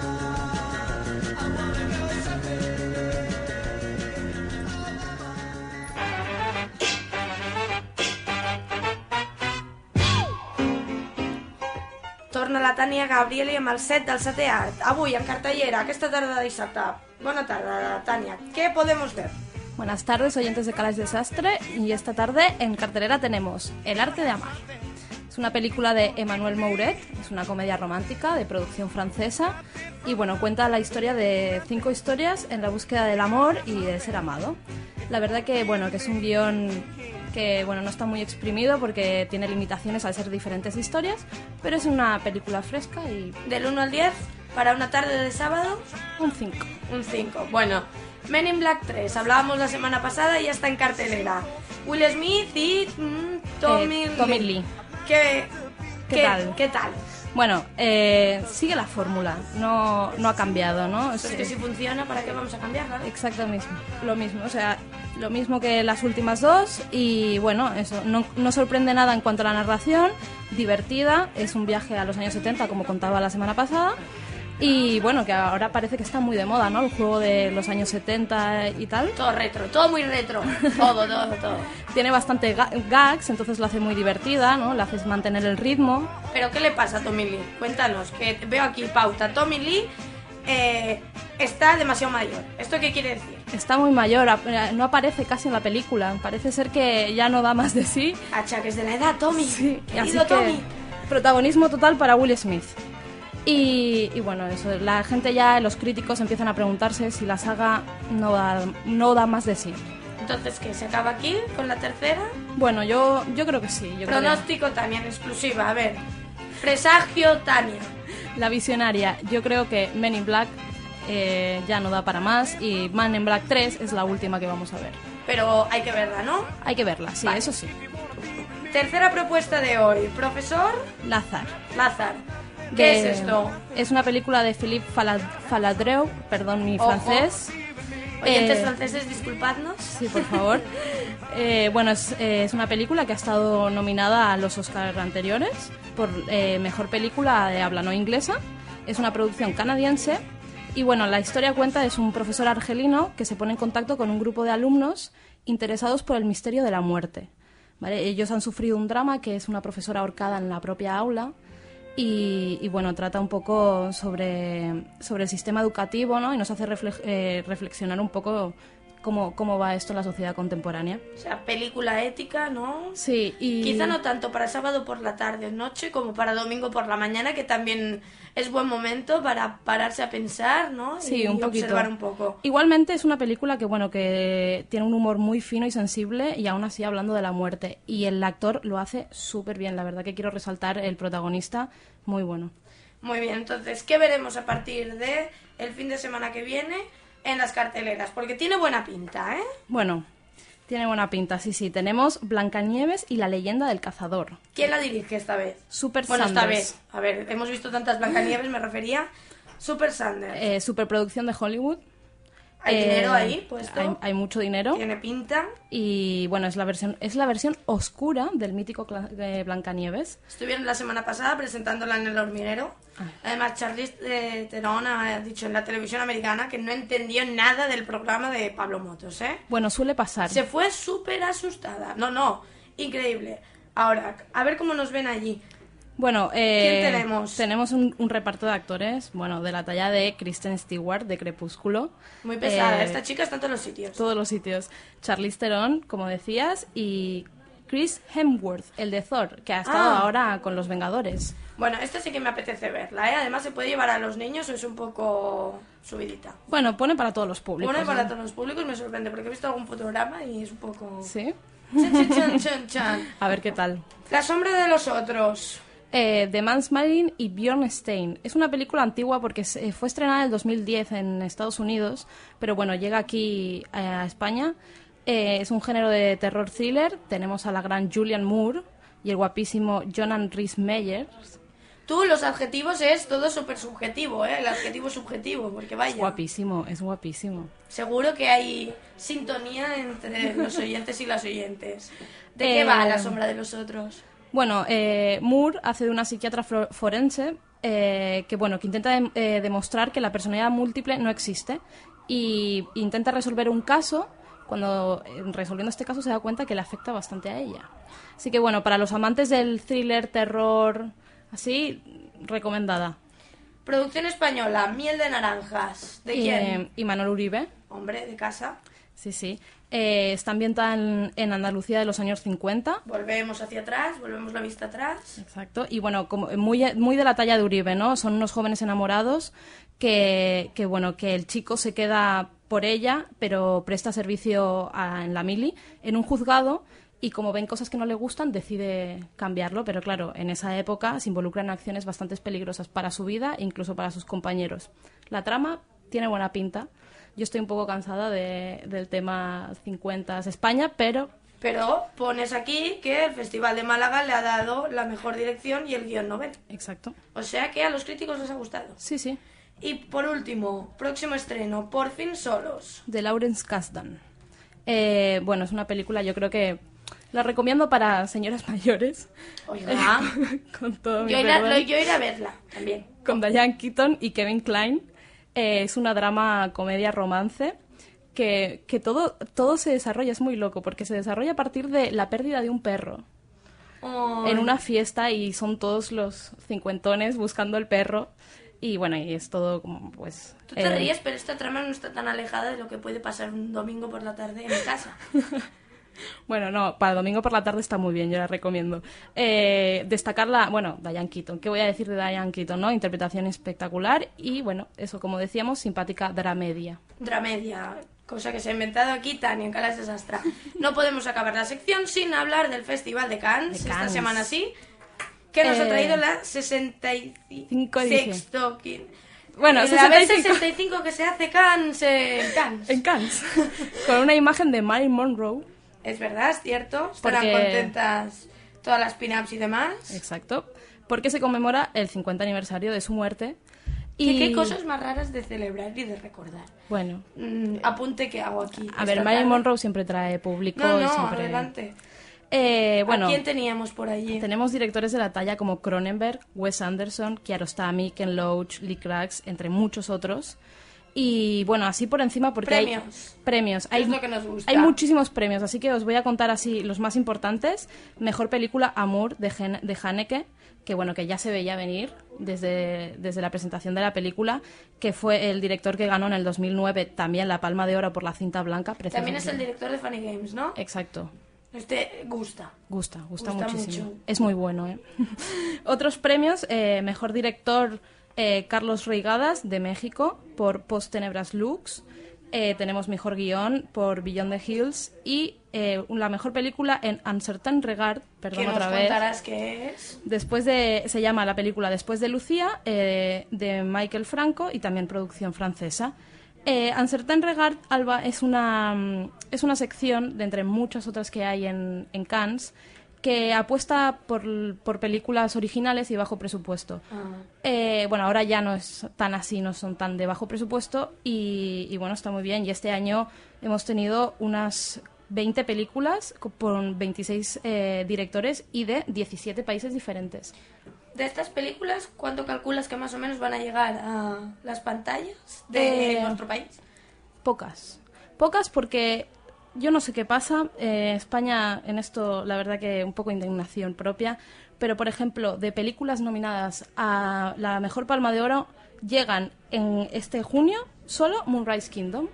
torna la Tània Gabrieli amb el set del setè art. Avui, en cartellera, aquesta tarda de dissabte. Bona tarda, Tània. ¿Qué podemos ver?
Buenas tardes, oyentes de Calas Desastre. Y esta tarde en cartelera tenemos El arte de amar. Es una película de Emmanuel Mouret, es una comedia romántica de producción francesa y bueno, cuenta la historia de cinco historias en la búsqueda del amor y de ser amado. La verdad que bueno, que es un guion que bueno, no está muy exprimido porque tiene limitaciones al ser diferentes historias, pero es una película fresca y
Del 1 al 10, para una tarde de sábado,
un 5.
un 5. Bueno, Men in Black 3, hablábamos la semana pasada y ya está en cartelera. Will Smith y mm, Tommy,
Eh, Tommy Lee.
¿Qué,
¿Qué tal?
¿Qué tal?
Bueno, eh, sigue la fórmula, no, no ha cambiado, ¿no?
Pues que si funciona, ¿para qué vamos a cambiarla?
Exacto mismo, lo mismo, o sea, lo mismo que las últimas dos y bueno, eso, no, no sorprende nada en cuanto a la narración, divertida, es un viaje a los años 70 como contaba la semana pasada y bueno, que ahora parece que está muy de moda, ¿no? El juego de los años 70 y tal.
Todo retro, todo muy retro. Todo, todo, todo.
Tiene bastante ga- gags, entonces la hace muy divertida, ¿no? La haces mantener el ritmo.
¿Pero qué le pasa a Tommy Lee? Cuéntanos, que veo aquí pauta. Tommy Lee eh, está demasiado mayor. ¿Esto qué quiere decir?
Está muy mayor, ap- no aparece casi en la película. Parece ser que ya no da más de sí.
Achaques de la edad, Tommy.
Sí, así que
Tommy.
protagonismo total para Will Smith. Y, y bueno, eso, la gente ya, los críticos empiezan a preguntarse si la saga no da, no da más de sí.
Entonces, ¿qué? ¿Se acaba aquí con la tercera?
Bueno, yo, yo creo que sí. Yo creo
Pronóstico Tania, en exclusiva. A ver. Presagio Tania.
la visionaria, yo creo que Men in Black eh, ya no da para más y Man in Black 3 es la última que vamos a ver.
Pero hay que verla, ¿no?
Hay que verla, sí,
Vale.
eso sí.
Tercera propuesta de hoy. Profesor
Lazar.
Lázar. ¿Qué es esto?
Es una película de Philippe Fala- Faladreu, perdón mi
Ojo.
francés.
Oyentes
Eh,
franceses, disculpadnos.
Sí, por favor. Eh, bueno, es, eh, es una película que ha estado nominada a los Oscars anteriores por mejor película de habla no inglesa. Es una producción canadiense. Y bueno, la historia cuenta es un profesor argelino que se pone en contacto con un grupo de alumnos interesados por el misterio de la muerte. ¿vale? Ellos han sufrido un drama que es una profesora ahorcada en la propia aula. Y, y, bueno, trata un poco sobre, sobre el sistema educativo ¿no? y nos hace refle- eh, reflexionar un poco cómo, cómo va esto en la sociedad contemporánea.
O sea, película ética, ¿no?
Sí, y...
Quizá no tanto para sábado por la tarde o noche como para domingo por la mañana, que también es buen momento para pararse a pensar, ¿no?
Sí,
y
un poquito.
observar un poco.
Igualmente es una película que bueno que tiene un humor muy fino y sensible y aún así hablando de la muerte y el actor lo hace súper bien. La verdad que quiero resaltar el protagonista muy bueno.
Muy bien, entonces, ¿qué veremos a partir de el fin de semana que viene en las carteleras? Porque tiene buena pinta, ¿eh?
Bueno, tiene buena pinta. Sí, sí. Tenemos Blancanieves y la leyenda del cazador.
¿Quién la dirige esta vez?
Super
Bueno, esta vez. A ver, hemos visto tantas Blancanieves, me refería. Super Sanders.
Eh, superproducción de Hollywood.
¿Hay dinero ahí puesto?
Hay, hay mucho dinero.
Tiene pinta.
Y bueno, es la versión es la versión oscura del mítico de Blancanieves.
Estuvieron la semana pasada presentándola en el hormiguero.
Ah.
Además, Charlize eh, Theron ha dicho en la televisión americana que no entendió nada del programa de Pablo Motos, ¿eh?
Bueno, suele pasar.
Se fue súper asustada. No, no, increíble. Ahora, a ver cómo nos ven allí.
Bueno, eh,
¿Quién tenemos?
Tenemos un, un reparto de actores, bueno, de la talla de Kristen Stewart, de Crepúsculo.
Muy pesada.
Eh,
Esta chica está en todos los sitios.
Todos los sitios. Charlize Theron, como decías, y Chris Hemsworth, el de Thor, que ha estado
Ah.
ahora con los Vengadores.
Bueno, esta sí que me apetece verla, ¿eh? Además, se puede llevar a los niños o es un poco subidita.
Bueno, pone para todos los públicos.
Y para todos los públicos me sorprende porque he visto algún fotograma y es un poco...
Sí.
Chan, chan, chan.
A ver qué tal.
La sombra de los otros.
Eh, The Man's y Bjorn Stein. Es una película antigua porque se- fue estrenada en el 2010 en Estados Unidos, pero bueno, llega aquí eh, a España. Eh, es un género de terror thriller. Tenemos a la gran Julian Moore y el guapísimo Jonan Rhys Meyers.
Tú, los adjetivos es todo súper subjetivo, ¿eh? El adjetivo subjetivo, porque vaya.
Es guapísimo, es guapísimo.
Seguro que hay sintonía entre los oyentes y las oyentes. ¿De
Eh,
qué va la sombra de los otros?
Bueno, eh, Moore hace de una psiquiatra forense eh, que, bueno, que intenta eh, demostrar que la personalidad múltiple no existe y intenta resolver un caso cuando eh, resolviendo este caso se da cuenta que le afecta bastante a ella. Así que, bueno, para los amantes del thriller, terror, Así, recomendada.
Producción española, Miel de Naranjas. ¿De
Y,
quién?
eh, y Manuel Uribe.
Hombre, de casa.
Sí, sí. Eh, está ambientada en, en Andalucía de los años 50.
Volvemos hacia atrás, volvemos la vista atrás.
Exacto. Y bueno, como muy, muy de la talla de Uribe, ¿no? Son unos jóvenes enamorados que, que, bueno, que el chico se queda por ella, pero presta servicio a- en la mili, en un juzgado, y como ven cosas que no le gustan, decide cambiarlo, pero claro, en esa época se involucran acciones bastante peligrosas para su vida e incluso para sus compañeros. La trama tiene buena pinta. Yo estoy un poco cansada de- del tema 50 España, pero
Pero pones aquí que el Festival de Málaga le ha dado la mejor dirección y el guion novel.
Exacto.
O sea que a los críticos les ha gustado.
Sí, sí.
Y por último, próximo estreno, Por fin solos.
de Lawrence Kasdan. Eh, bueno, es una película, yo creo que la recomiendo para señoras mayores.
Oiga.
con todo mi
Yo iré, lo- yo iré a verla también.
Con Diane Keaton y Kevin Klein. Eh, es una drama, comedia, romance. Que, que todo, todo se desarrolla, es muy loco, porque se desarrolla a partir de la pérdida de un perro en una fiesta y son todos los cincuentones buscando el perro. Y bueno, y es todo como, pues...
Tú te
eh,
ríes, pero esta trama no está tan alejada de lo que puede pasar un domingo por la tarde en casa.
Bueno, no, para domingo por la tarde está muy bien, yo la recomiendo. Eh, destacarla, bueno, Diane Keaton, ¿qué voy a decir de Diane Keaton, no? Interpretación espectacular y, bueno, eso, como decíamos, simpática dramedia.
Dramedia, cosa que se ha inventado aquí Tania en Calas de Sastra. No podemos acabar la sección sin hablar del Festival de Cannes,
De
esta semana sí, que nos ha
Eh,
traído la 65
edición.
sexto
Bueno,
la vez
65.
65 que se hace Cannes en Cannes.
En Cannes. Con una imagen de Marilyn Monroe.
Es verdad, es cierto. Estarán
Porque-
contentas todas las pin-ups y demás.
Exacto. Porque se conmemora el 50 aniversario de su muerte.
Y qué cosas más raras de celebrar y de recordar.
Bueno,
Mm, apunte que hago aquí.
a ver, Marilyn. Monroe siempre trae público
No,
y
no,
siempre...
adelante.
Eh, bueno,
¿A quién teníamos por allí?
Tenemos directores de la talla como Cronenberg, Wes Anderson, Kiarostami, Ken Loach, Lee Krax, entre muchos otros. Y bueno, así por encima porque
Premios.
hay premios.
¿Qué
Hay,
es lo que nos gusta?
hay muchísimos premios, así que os voy a contar así los más importantes. Mejor película Amour de, Gen- de Haneke, que bueno, que ya se veía venir desde, desde la presentación de la película, que fue el director que ganó en el 2009 también la Palma de Oro por la cinta blanca.
También es el director de Funny Games, ¿no?
Exacto.
Este gusta.
Gusta, gusta,
Gusta
muchísimo.
mucho.
Es muy bueno, ¿eh? Otros premios, eh, mejor director eh, Carlos Reigadas de México por Post Tenebras Lux. Eh, tenemos mejor guion por Beyond the Hills y eh, la mejor película en Uncertain Regard, perdón
¿Qué nos
otra vez.
contarás qué es?
Después de, se llama la película Después de Lucía, de Michael Franco y también producción francesa. Eh, Uncertain Regard, Alba, es una, mm, es una sección de entre muchas otras que hay en, en Cannes que apuesta por, por películas originales y bajo presupuesto. Eh, bueno, ahora ya no es tan así, no son tan de bajo presupuesto y, y bueno, está muy bien. Y este año hemos tenido unas 20 películas co- con 26 eh, directores y de 17 países diferentes.
De estas películas, ¿cuánto calculas que más o menos van a llegar a las pantallas de
Eh,
nuestro país?
Pocas. Pocas porque yo no sé qué pasa. Eh, España, en esto, la verdad que un poco indignación propia. Pero, por ejemplo, de películas nominadas a la mejor palma de oro, llegan en este junio solo Moonrise Kingdom.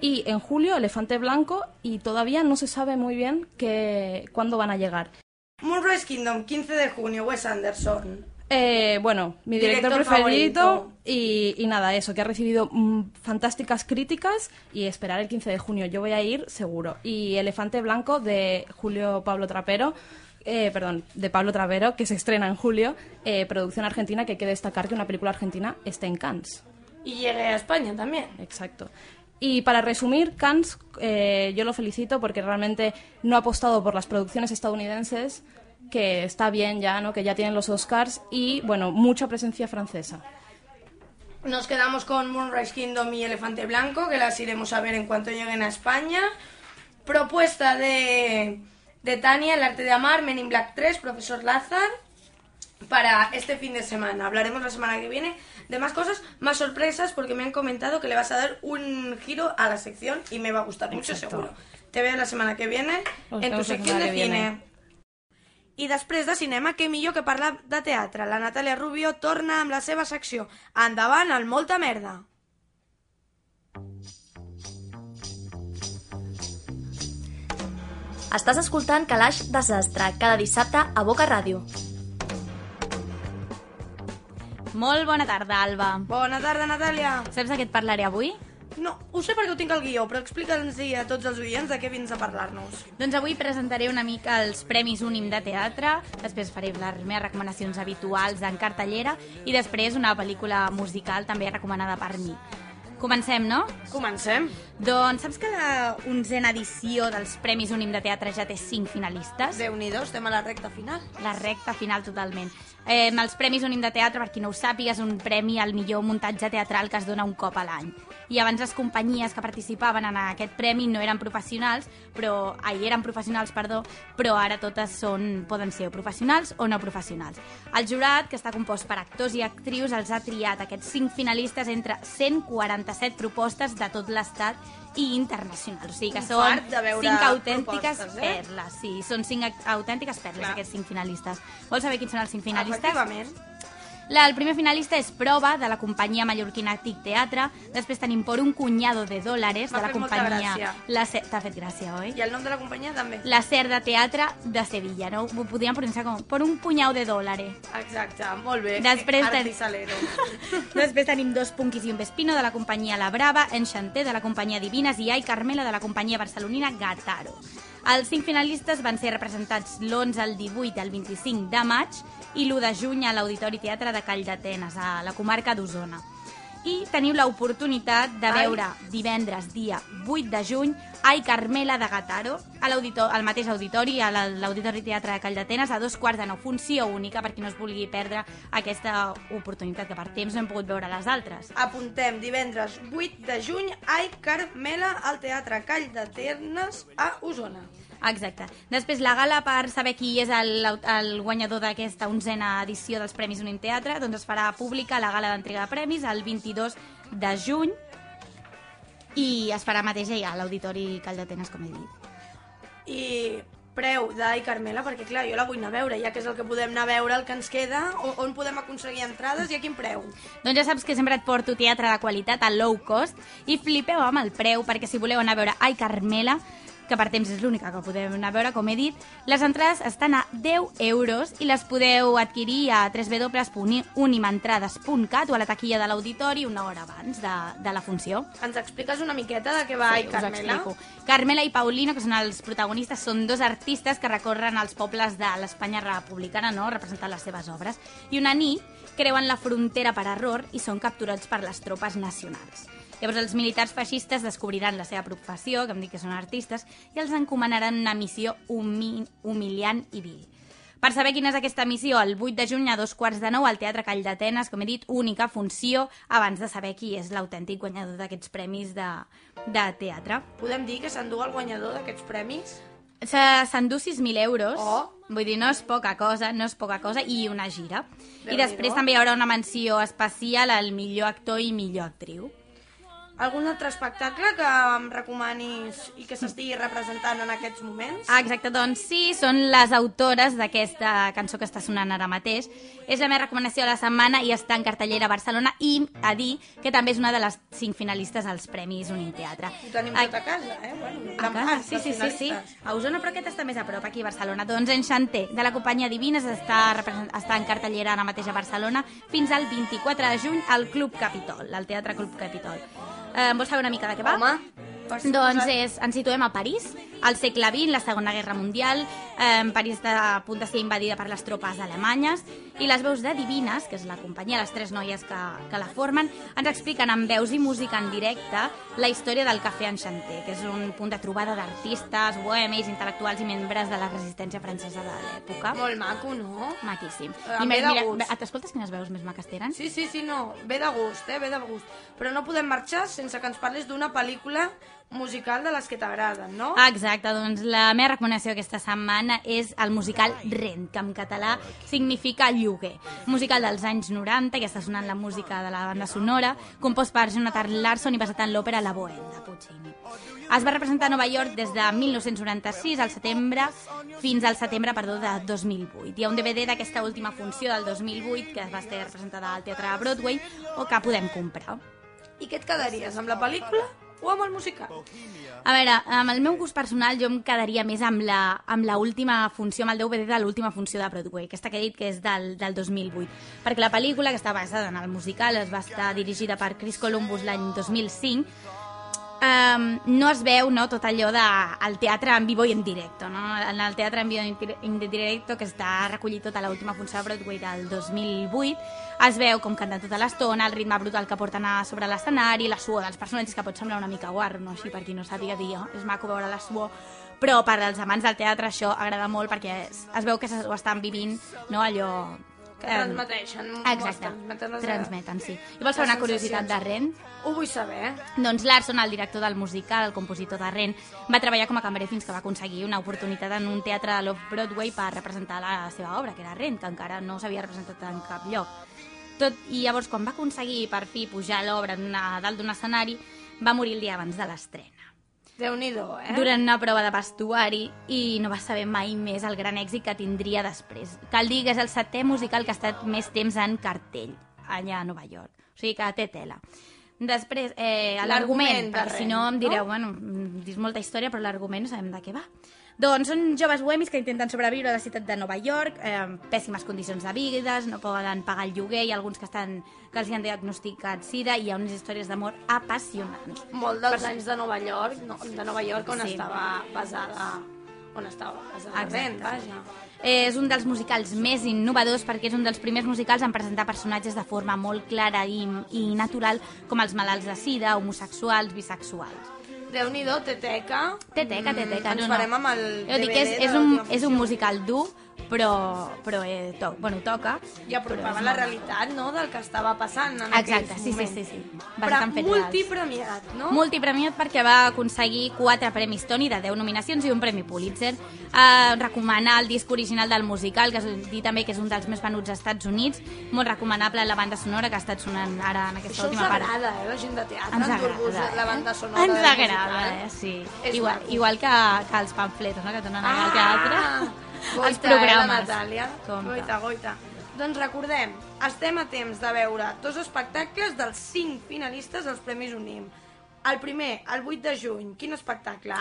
Y en julio Elefante Blanco y todavía no se sabe muy bien que, cuándo van a llegar.
Moonrise Kingdom, 15 de junio, Wes Anderson.
Eh, bueno, mi director,
Director
preferido y, y nada, eso, que ha recibido mm, fantásticas críticas y esperar el 15 de junio. Yo voy a ir seguro. Y Elefante Blanco de Julio Pablo Trapero, eh, perdón, de Pablo Trapero, que se estrena en julio, eh, producción argentina, que hay que destacar que una película argentina está en Cannes.
Y llegue a España también.
Exacto. Y para resumir, Cannes, eh, yo lo felicito porque realmente no ha apostado por las producciones estadounidenses, que está bien ya, ¿no? Que ya tienen los Oscars y, bueno, mucha presencia francesa.
Nos quedamos con Moonrise Kingdom y Elefante Blanco, que las iremos a ver en cuanto lleguen a España. Propuesta de, de Tania, El arte de amar, Men in Black 3, Profesor Lázar, para este fin de semana. Hablaremos la semana que viene de más cosas, más sorpresas, porque me han comentado que le vas a dar un giro a la sección y me va a gustar mucho, seguro. Te veo la semana que viene en tu sección de cine.
viene.
I després de cinema, què millor que parlar de teatre? La Natàlia Rubio torna amb la seva secció. Endavant, el molta merda.
Estàs escoltant Calaix Desastre cada dissabte a Boca Ràdio.
Molt bona tarda, Alba.
Bona tarda, Natàlia.
Saps de què et parlaré avui?
No, ho sé perquè ho tinc al guió, però explica'ns a tots els oients de què vins a parlar-nos.
Doncs avui presentaré una mica els Premis Únim de Teatre, després faré les meves recomanacions habituals en cartellera i després una pel·lícula musical també recomanada per mi. Comencem, no?
Comencem.
Doncs saps que la onzena edició dels Premis Únim de Teatre ja té cinc finalistes?
Déu-n'hi-do, estem a la recta final.
La recta final, totalment. Eh, els Premis Únim de Teatre, per qui no ho sàpiga, és un premi al millor muntatge teatral que es dona un cop a l'any. I abans les companyies que participaven en aquest premi no eren professionals, però ai, eren professionals, perdó, però ara totes són, poden ser o professionals o no professionals. El jurat, que està compost per actors i actrius, els ha triat aquests cinc finalistes entre 147 propostes de tot l'estat i internacional. O sigui que són cinc autèntiques
eh?
perles. Sí, són cinc autèntiques perles,
Clar.
aquests cinc finalistes. Vols saber quins són els cinc finalistes?
Efectivament.
La, el primer finalista és Prova, de la companyia mallorquina Tic Teatre. Després tenim Por un cunyado de dólares,
M'ha
de la companyia... La Se- T'ha fet gràcia, oi?
I el nom de la companyia també.
La Ser de Teatre de Sevilla, no? Ho podríem pronunciar com Por un punyau de dólares.
Exacte, molt bé.
Després ten-. Després tenim Dos Punquis i un Vespino, de la companyia La Brava, Enchanté, de la companyia Divines, i Ai Carmela, de la companyia barcelonina Gataro. Els cinc finalistes van ser representats l'11, el 18 i el 25 de maig i l'1 de juny a l'Auditori Teatre de Call d'Atenes, a la comarca d'Osona. I teniu l'oportunitat de
Ai.
veure divendres, dia 8 de juny, Ai Carmela de Gataro, a al mateix auditori, a la- l'Auditori Teatre de Call d'Atenes, a dos quarts de nou, funció única, per qui no es vulgui perdre aquesta oportunitat, que per temps no hem pogut veure les altres.
Apuntem divendres 8 de juny Ai Carmela al Teatre Call de Ternes a Osona.
Exacte. Després, la gala per saber qui és el, el guanyador d'aquesta onzena edició dels Premis Unim Teatre, doncs es farà pública la gala d'entrega de premis el 22 de juny i es farà mateix allà a l'Auditori Call d'Atenes, com he dit.
I preu d'Ai Carmela, perquè clar, jo la vull anar a veure, ja que és el que podem anar a veure, el que ens queda, o- on podem aconseguir entrades i a quin preu.
Doncs ja saps que sempre et porto teatre de qualitat a low cost i flipeu amb el preu, perquè si voleu anar a veure Ai Carmela, que per temps és l'única que podem anar a veure, com he dit, les entrades estan a 10 euros i les podeu adquirir a www.unimentrades.cat o a la taquilla de l'auditori una hora abans de, de la funció.
Ens expliques una miqueta de què va Ai
us
Carmela?
Carmela i Paulino, que són els protagonistes, són dos artistes que recorren els pobles de l'Espanya republicana, no?, representant les seves obres. I una nit creuen la frontera per error i són capturats per les tropes nacionals. Llavors els militars feixistes descobriran la seva professió, que em dic que són artistes, i els encomanaran una missió humi humiliant i vil. Per saber quina és aquesta missió, el 8 de juny a dos quarts de nou al Teatre Call d'Atenes, com he dit, única funció abans de saber qui és l'autèntic guanyador d'aquests premis de, de teatre.
Podem dir que s'endú el guanyador d'aquests premis?
Se- S'endú 6.000 euros,
Oh.
vull dir, no és poca cosa, no és poca cosa, i una gira. I
Déu-n'hi-do.
després també hi haurà una menció especial al millor actor i millor actriu.
Algun altre espectacle que em recomanis i que s'estigui representant en aquests moments?
Ah, exacte, doncs sí, són les autores d'aquesta cançó que està sonant ara mateix. És la meva recomanació de la setmana i està en cartellera a Barcelona i a dir que també és una de les cinc finalistes als Premis Unim Teatre.
Ho tenim
Ah,
tot a casa, eh? Bueno,
A casa, sí, sí, sí, sí. A Osona, però aquest està més a prop, aquí a Barcelona. Doncs Enchanté, de la companyia Divines, està, represent- està en cartellera ara mateix a Barcelona fins al 24 de juny al Club Capitol, al Teatre Club Capitol. Eh, vols saber una mica de què va?
Home,
Doncs és, ens situem a París, al segle XX, la Segona Guerra Mundial, eh, París està a punt de ser invadida per les tropes alemanyes, i les veus de Divines, que és la companyia, les tres noies que, que la formen, ens expliquen amb veus i música en directe la història del Cafè Enchanté, que és un punt de trobada d'artistes, bohemis, intel·lectuals i membres de la resistència francesa de l'època.
Molt maco, no?
Maquíssim.
Em
I
ve de
mira,
gust.
t'escoltes quines veus més maques tenen?
Sí, sí, sí, no. Ve de gust, eh? Ve de gust. Però no podem marxar sense que ens parlis d'una pel·lícula musical de les que t'agraden, no?
Exacte, doncs la meva recomanació aquesta setmana és el musical Rent, que en català significa lloguer. Musical dels anys 90, que està sonant la música de la banda sonora, compost per Jonathan Larson i basat en l'òpera La Bohème, de Puccini. Es va representar a Nova York des de 1996 al setembre fins al setembre perdó, de 2008. Hi ha un DVD d'aquesta última funció del 2008 que va ser representada al Teatre Broadway o que podem comprar.
I què et quedaries, amb la pel·lícula o amb el musical?
A veure, amb el meu gust personal jo em quedaria més amb la, amb la última funció, amb el DVD de l'última funció de Broadway, aquesta que he dit que és del, del 2008. Perquè la pel·lícula, que està basada en el musical, es va estar dirigida per Chris Columbus l'any 2005, um, no es veu no, tot allò de el teatre en vivo i en directo. No? En el teatre en vivo i en directo, que està recollit tota l'última funció de Broadway del 2008, es veu com canten tota l'estona, el ritme brutal que porten a sobre l'escenari, la suor dels personatges, que pot semblar una mica guarro, no? així per qui no sàpiga dir, oh, és maco veure la suor, però per als amants del teatre això agrada molt perquè es, es veu que ho estan vivint no, allò
transmeteixen.
Exacte,
transmeten,
transmeten, sí. I vols saber una curiositat de. Ren?
Ho vull saber.
Doncs Larson, el director del musical, el compositor de Ren, va treballar com a cambrer fins que va aconseguir una oportunitat en un teatre de l'Off-Broadway per representar la seva obra, que era Ren, que encara no s'havia representat en cap lloc. Tot, I llavors, quan va aconseguir per fi pujar l'obra dalt d'un escenari, va morir el dia abans de l'estrena.
Déu-n'hi-do, eh?
Durant una prova de vestuari i no va saber mai més el gran èxit que tindria després. Cal dir que és el setè musical que ha estat més temps en cartell allà a Nova York. O sigui que té tela. Després, eh, l'argument, perquè si no em direu,
no?
bueno, dis molta història, però l'argument no sabem de què va. Doncs són joves bohemis que intenten sobreviure a la ciutat de Nova York, eh, pèssimes condicions de vides, no poden pagar el lloguer, hi ha alguns que, estan, que els hi han diagnosticat sida i hi ha unes històries d'amor apassionants.
Molt dels anys de Nova York, no, de Nova York on
Sí.
estava basada on estava basada
Exacte.
Vaja.
Eh, és un dels musicals més innovadors perquè és un dels primers musicals en presentar personatges de forma molt clara i, i natural com els malalts de sida, homosexuals, bisexuals.
Déu-n'hi-do, té teca.
Té teca, té teca.
Ens
no,
farem
no.
amb el
Jo dic que és,
DVD
és, un, és un musical dur, però, però eh, to, bueno, toca.
I apropava
però és
la realitat, no?, del que estava passant en
Exacte, sí, sí, sí, sí.
Però
Bastant reals.
multipremiat, no?
Multipremiat perquè va aconseguir quatre premis Tony de 10 nominacions i un premi Pulitzer. Eh, recomanar el disc original del musical, que és dir també que és un dels més venuts als Estats Units. Molt recomanable la banda sonora que ha estat sonant ara en aquesta
Això
última part.
agrada, eh, la gent de teatre,
Ens agrada,
la
eh?
banda sonora
Ens agrada,
musical.
eh? sí.
És
Igual,
maco.
igual que, que els pamfletos, no?, que donen ah, al teatre.
Goita,
els
eh, la
programes.
Natàlia.
Compte.
Goita, goita. Doncs recordem, estem a temps de veure dos espectacles dels cinc finalistes als Premis Unim. El primer, el 8 de juny. Quin espectacle?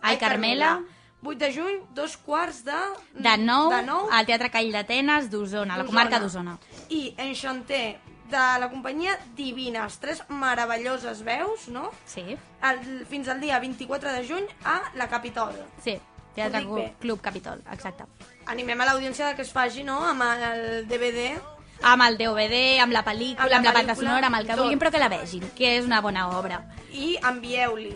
Ai, Carmela.
8 de juny, dos quarts de...
De nou,
de nou
al Teatre Call d'Atenes d'Osona, la comarca d'Osona.
I Enchanté, de la companyia Divina, els tres meravelloses veus, no?
Sí.
El, fins al dia 24 de juny a la Capitol.
Sí, Teatre
bé.
Club Capitol, exacte.
Animem a l'audiència de que es faci, no?, amb el DVD.
Amb el DVD, amb la pel·lícula,
Amb
amb,
la
banda sonora, amb el que
tot.
vulguin, però que la vegin, que és una bona obra.
I envieu-li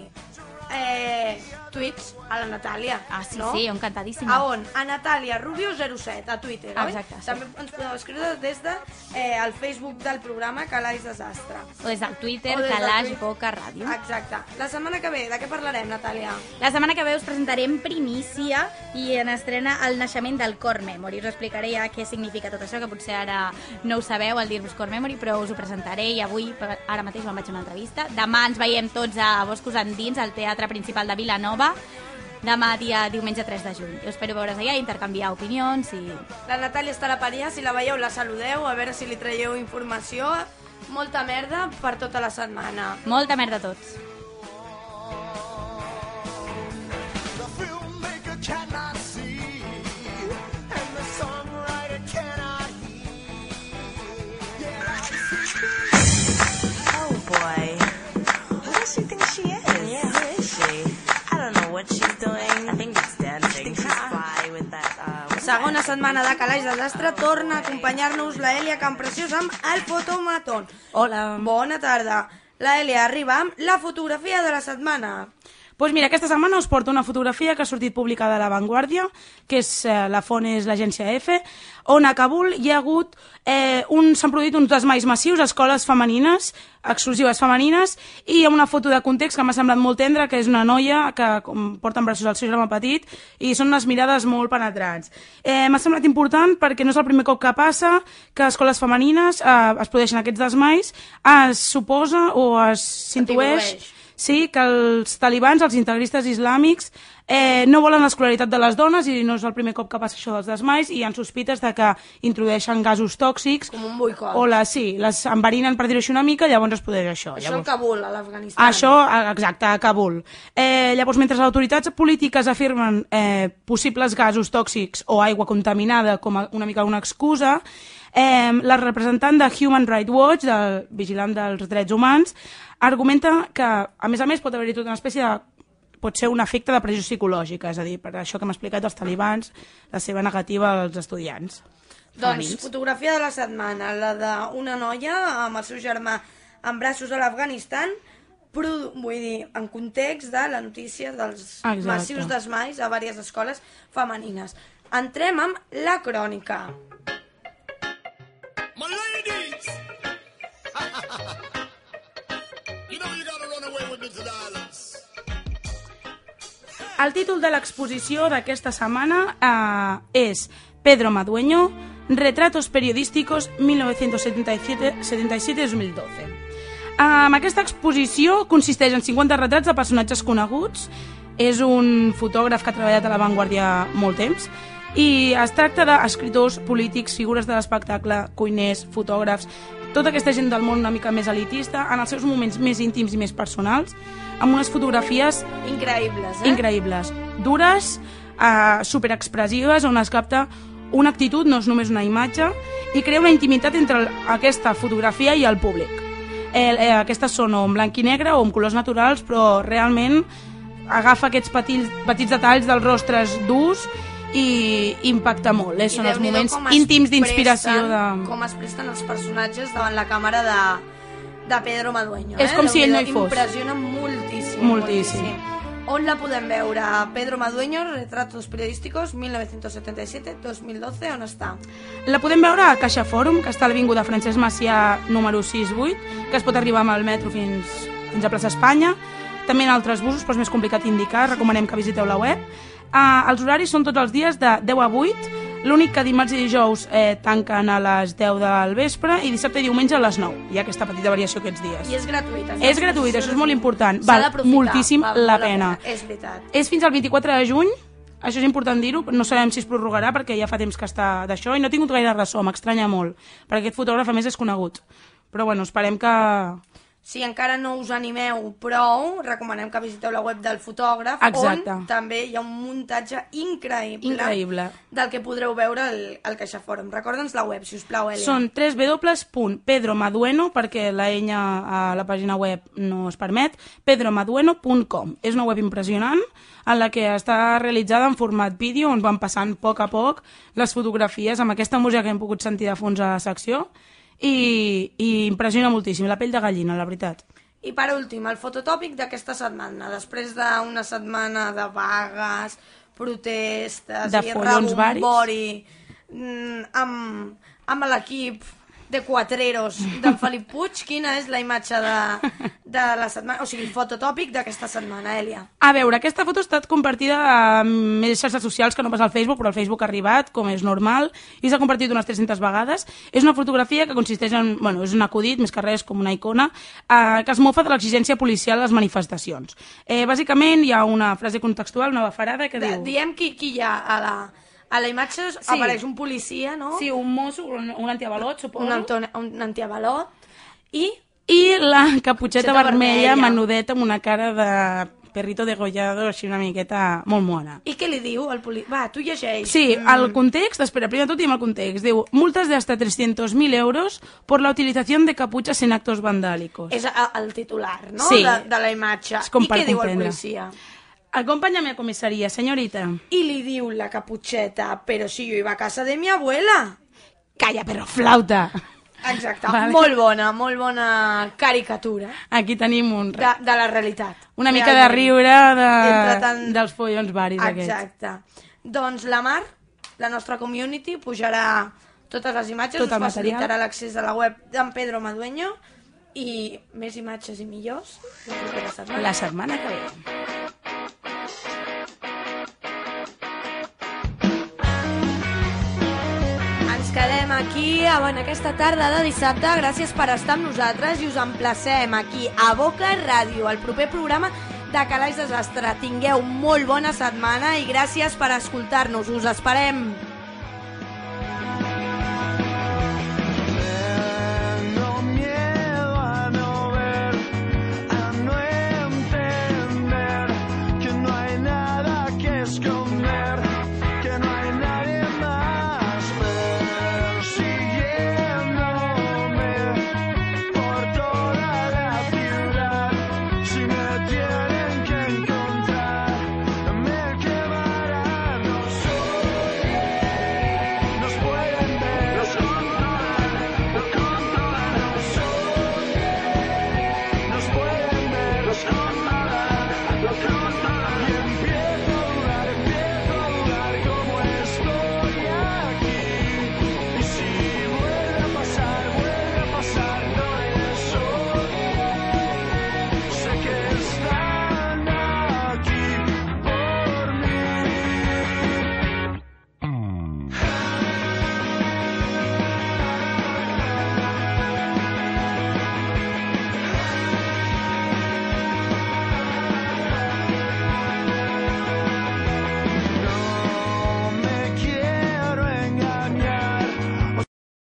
eh, tuits a la Natàlia.
Ah, sí,
no?
sí, encantadíssima.
A on? A Natàlia Rubio07, a Twitter, oi?
Exacte, sí.
També ens podeu escriure des de eh, el Facebook del programa Calaix Desastre.
O des del Twitter,
des del
Calaix
Twitter.
Boca Ràdio.
Exacte. La setmana que ve, de què parlarem, Natàlia?
La setmana que ve us presentarem Primícia i en estrena El naixement del Core Memory. Us explicaré ja què significa tot això, que potser ara no ho sabeu al dir-vos Core Memory, però us ho presentaré i avui, ara mateix me'n vaig a una entrevista. Demà ens veiem tots a Boscos Endins, al Teatre Principal de Vilanova, demà dia diumenge 3 de juny. Jo espero veure's allà, intercanviar opinions i...
La Natàlia estarà per allà, si la veieu la saludeu, a veure si li traieu informació. Molta merda per tota la setmana.
Molta merda a tots.
Segona setmana de Calaix Desastre torna a acompanyar-nos la Elia Campreciós amb el Fotomaton.
Hola.
Bona tarda. La Elia arriba amb la fotografia de la setmana.
Pues mira, aquesta setmana us porto una fotografia que ha sortit publicada a La Vanguardia, que és, eh, la font és l'agència EFE, on a Kabul hi ha hagut, eh, un, s'han produït uns desmais massius a escoles femenines, exclusives femenines, i hi ha una foto de context que m'ha semblat molt tendra, que és una noia que com, porta en braços el seu germà petit, i són unes mirades molt penetrants. Eh, m'ha semblat important perquè no és el primer cop que passa que escoles femenines eh, es produeixen aquests desmais, es suposa o es s'intueix. Sí, que els talibans, els integristes islàmics, eh, no volen l'escolaritat de les dones i no és el primer cop que passa això dels desmais i hi ha sospites de que introdueixen gasos tòxics
Com un boicot.
o les, sí, les enverinen per dir-ho així una mica, llavors es produeix això.
Això
llavors...
Kabul, a l'Afganistan.
Això, exacte, a Kabul. Eh, llavors, mentre les autoritats polítiques afirmen eh, possibles gasos tòxics o aigua contaminada com a, una mica una excusa, eh, la representant de Human Rights Watch, del vigilant dels drets humans, argumenta que, a més a més, pot haver-hi tota una espècie de pot ser un efecte de pressió psicològica, és a dir, per això que hem explicat els talibans, la seva negativa als estudiants.
Doncs,
femenins.
fotografia de la setmana, la d'una noia amb el seu germà en braços a l'Afganistan, vull dir, en context de la notícia dels
Exacte.
massius desmais a diverses escoles femenines. Entrem amb la crònica.
El títol de l'exposició d'aquesta setmana eh, és Pedro Madueño, Retratos periodísticos 1977-2012. Um, aquesta exposició consisteix en 50 retrats de personatges coneguts. És un fotògraf que ha treballat a La Vanguardia molt temps i es tracta d'escriptors, polítics, figures de l'espectacle, cuiners, fotògrafs, tota aquesta gent del món una mica més elitista, en els seus moments més íntims i més personals, amb unes fotografies
Increïbles, eh?
increïbles, dures, eh, superexpressives, on es capta una actitud, no és només una imatge, i crea una intimitat entre aquesta fotografia i el públic. El, eh, aquestes són o en blanc i negre o en colors naturals, però realment agafa aquests petits, petits detalls dels rostres durs i impacta molt. Eh? Són els moments íntims d'inspiració de...
Com es presten els personatges davant la càmera de, de Pedro Madueño.
És
eh?
com si ell no hi fos.
Impressiona moltíssim.
Moltíssim.
On la podem veure? Pedro Madueño, Retratos Periodísticos, 1977-2012, on està?
La podem veure a Caixa Fòrum, que està a l'Avinguda Francesc Macià número 68, que es pot arribar amb el metro fins, fins a plaça Espanya. També en altres busos, però és més complicat indicar, recomanem que visiteu la web. Uh, els horaris són tots els dies de 10 a 8, l'únic que dimarts i dijous eh, tanquen a les 10 del vespre i dissabte i diumenge a les 9. Hi ha aquesta petita variació aquests dies.
I és gratuïta.
És gratuït, això és molt important. Val moltíssim
val
la
molt
pena.
És veritat.
És fins al 24 de juny, això és important dir-ho, no sabem si es prorrogarà perquè ja fa temps que està d'això i no ha tingut gaire ressò, m'estranya molt, perquè aquest fotògraf a més és conegut. Però bueno, esperem que...
Si encara no us animeu prou, recomanem que visiteu la web del fotògraf,
Exacte.
on també hi ha un muntatge increïble,
Increïble.
del que podreu veure al, al CaixaFòrum. Recorda'ns la web, si us plau, Elia.
Són www.pedromadueno, perquè la enya a la pàgina web no es permet, pedromadueno.com. És una web impressionant en la que està realitzada en format vídeo, on van passant a poc a poc les fotografies amb aquesta música que hem pogut sentir de fons a la secció i, i impressiona moltíssim, la pell de gallina, la veritat.
I per últim, el fototòpic d'aquesta setmana, després d'una setmana de vagues, protestes
De
i rebombori mm, amb, amb l'equip de quatreros d'en Felip Puig, quina és la imatge de, de la setmana, o sigui, el fototòpic d'aquesta setmana, Elia?
A veure, aquesta foto ha estat compartida a més xarxes socials que no pas al Facebook, però al Facebook ha arribat, com és normal, i s'ha compartit unes 300 vegades. És una fotografia que consisteix en... Bueno, és un acudit, més que res, com una icona, eh, que es mofa de l'exigència policial a les manifestacions. Eh, bàsicament, hi ha una frase contextual, una bafarada, que
De,
diu...
diem qui, qui hi ha a la, a la imatge, sí. apareix un policia, no?
Sí, un mosso, un, un antiavalot, suposo.
Un, antone, un antiavalot, i...
I la caputxeta vermella,
vermella.
menudeta, amb una cara de perrito degollado, així una miqueta molt mona.
I què li diu el policia? Va, tu llegeix.
Sí,
Mm.
el context, espera, primer tot diem el context. Diu, multas de hasta 300.000 euros por la utilización de capuchas en actos vandálicos.
És el titular, no?,
Sí.
de, de la imatge.
És com
I
per
què diu el
comprendre.
policia?
Acompáñame a comisaría, señorita.
I li diu la caputxeta, però si jo iba a casa de mi abuela.
Calla, però flauta.
Exacte,
Vale.
molt bona, molt bona caricatura
Aquí tenim un,
de, de la realitat.
una mica de riure de,
tant-
dels follons varis aquests.
Exacte. Doncs la Mar, la nostra community, pujarà totes les imatges,
Tot
us facilitarà l'accés a la web d'en Pedro Madueño i més imatges i millors la setmana.
La setmana que ve.
Quedem aquí en aquesta tarda de dissabte. Gràcies per estar amb nosaltres i us emplacem aquí a Boca Ràdio, el proper programa de Calaix Desastre. Tingueu molt bona setmana i gràcies per escoltar-nos. Us esperem.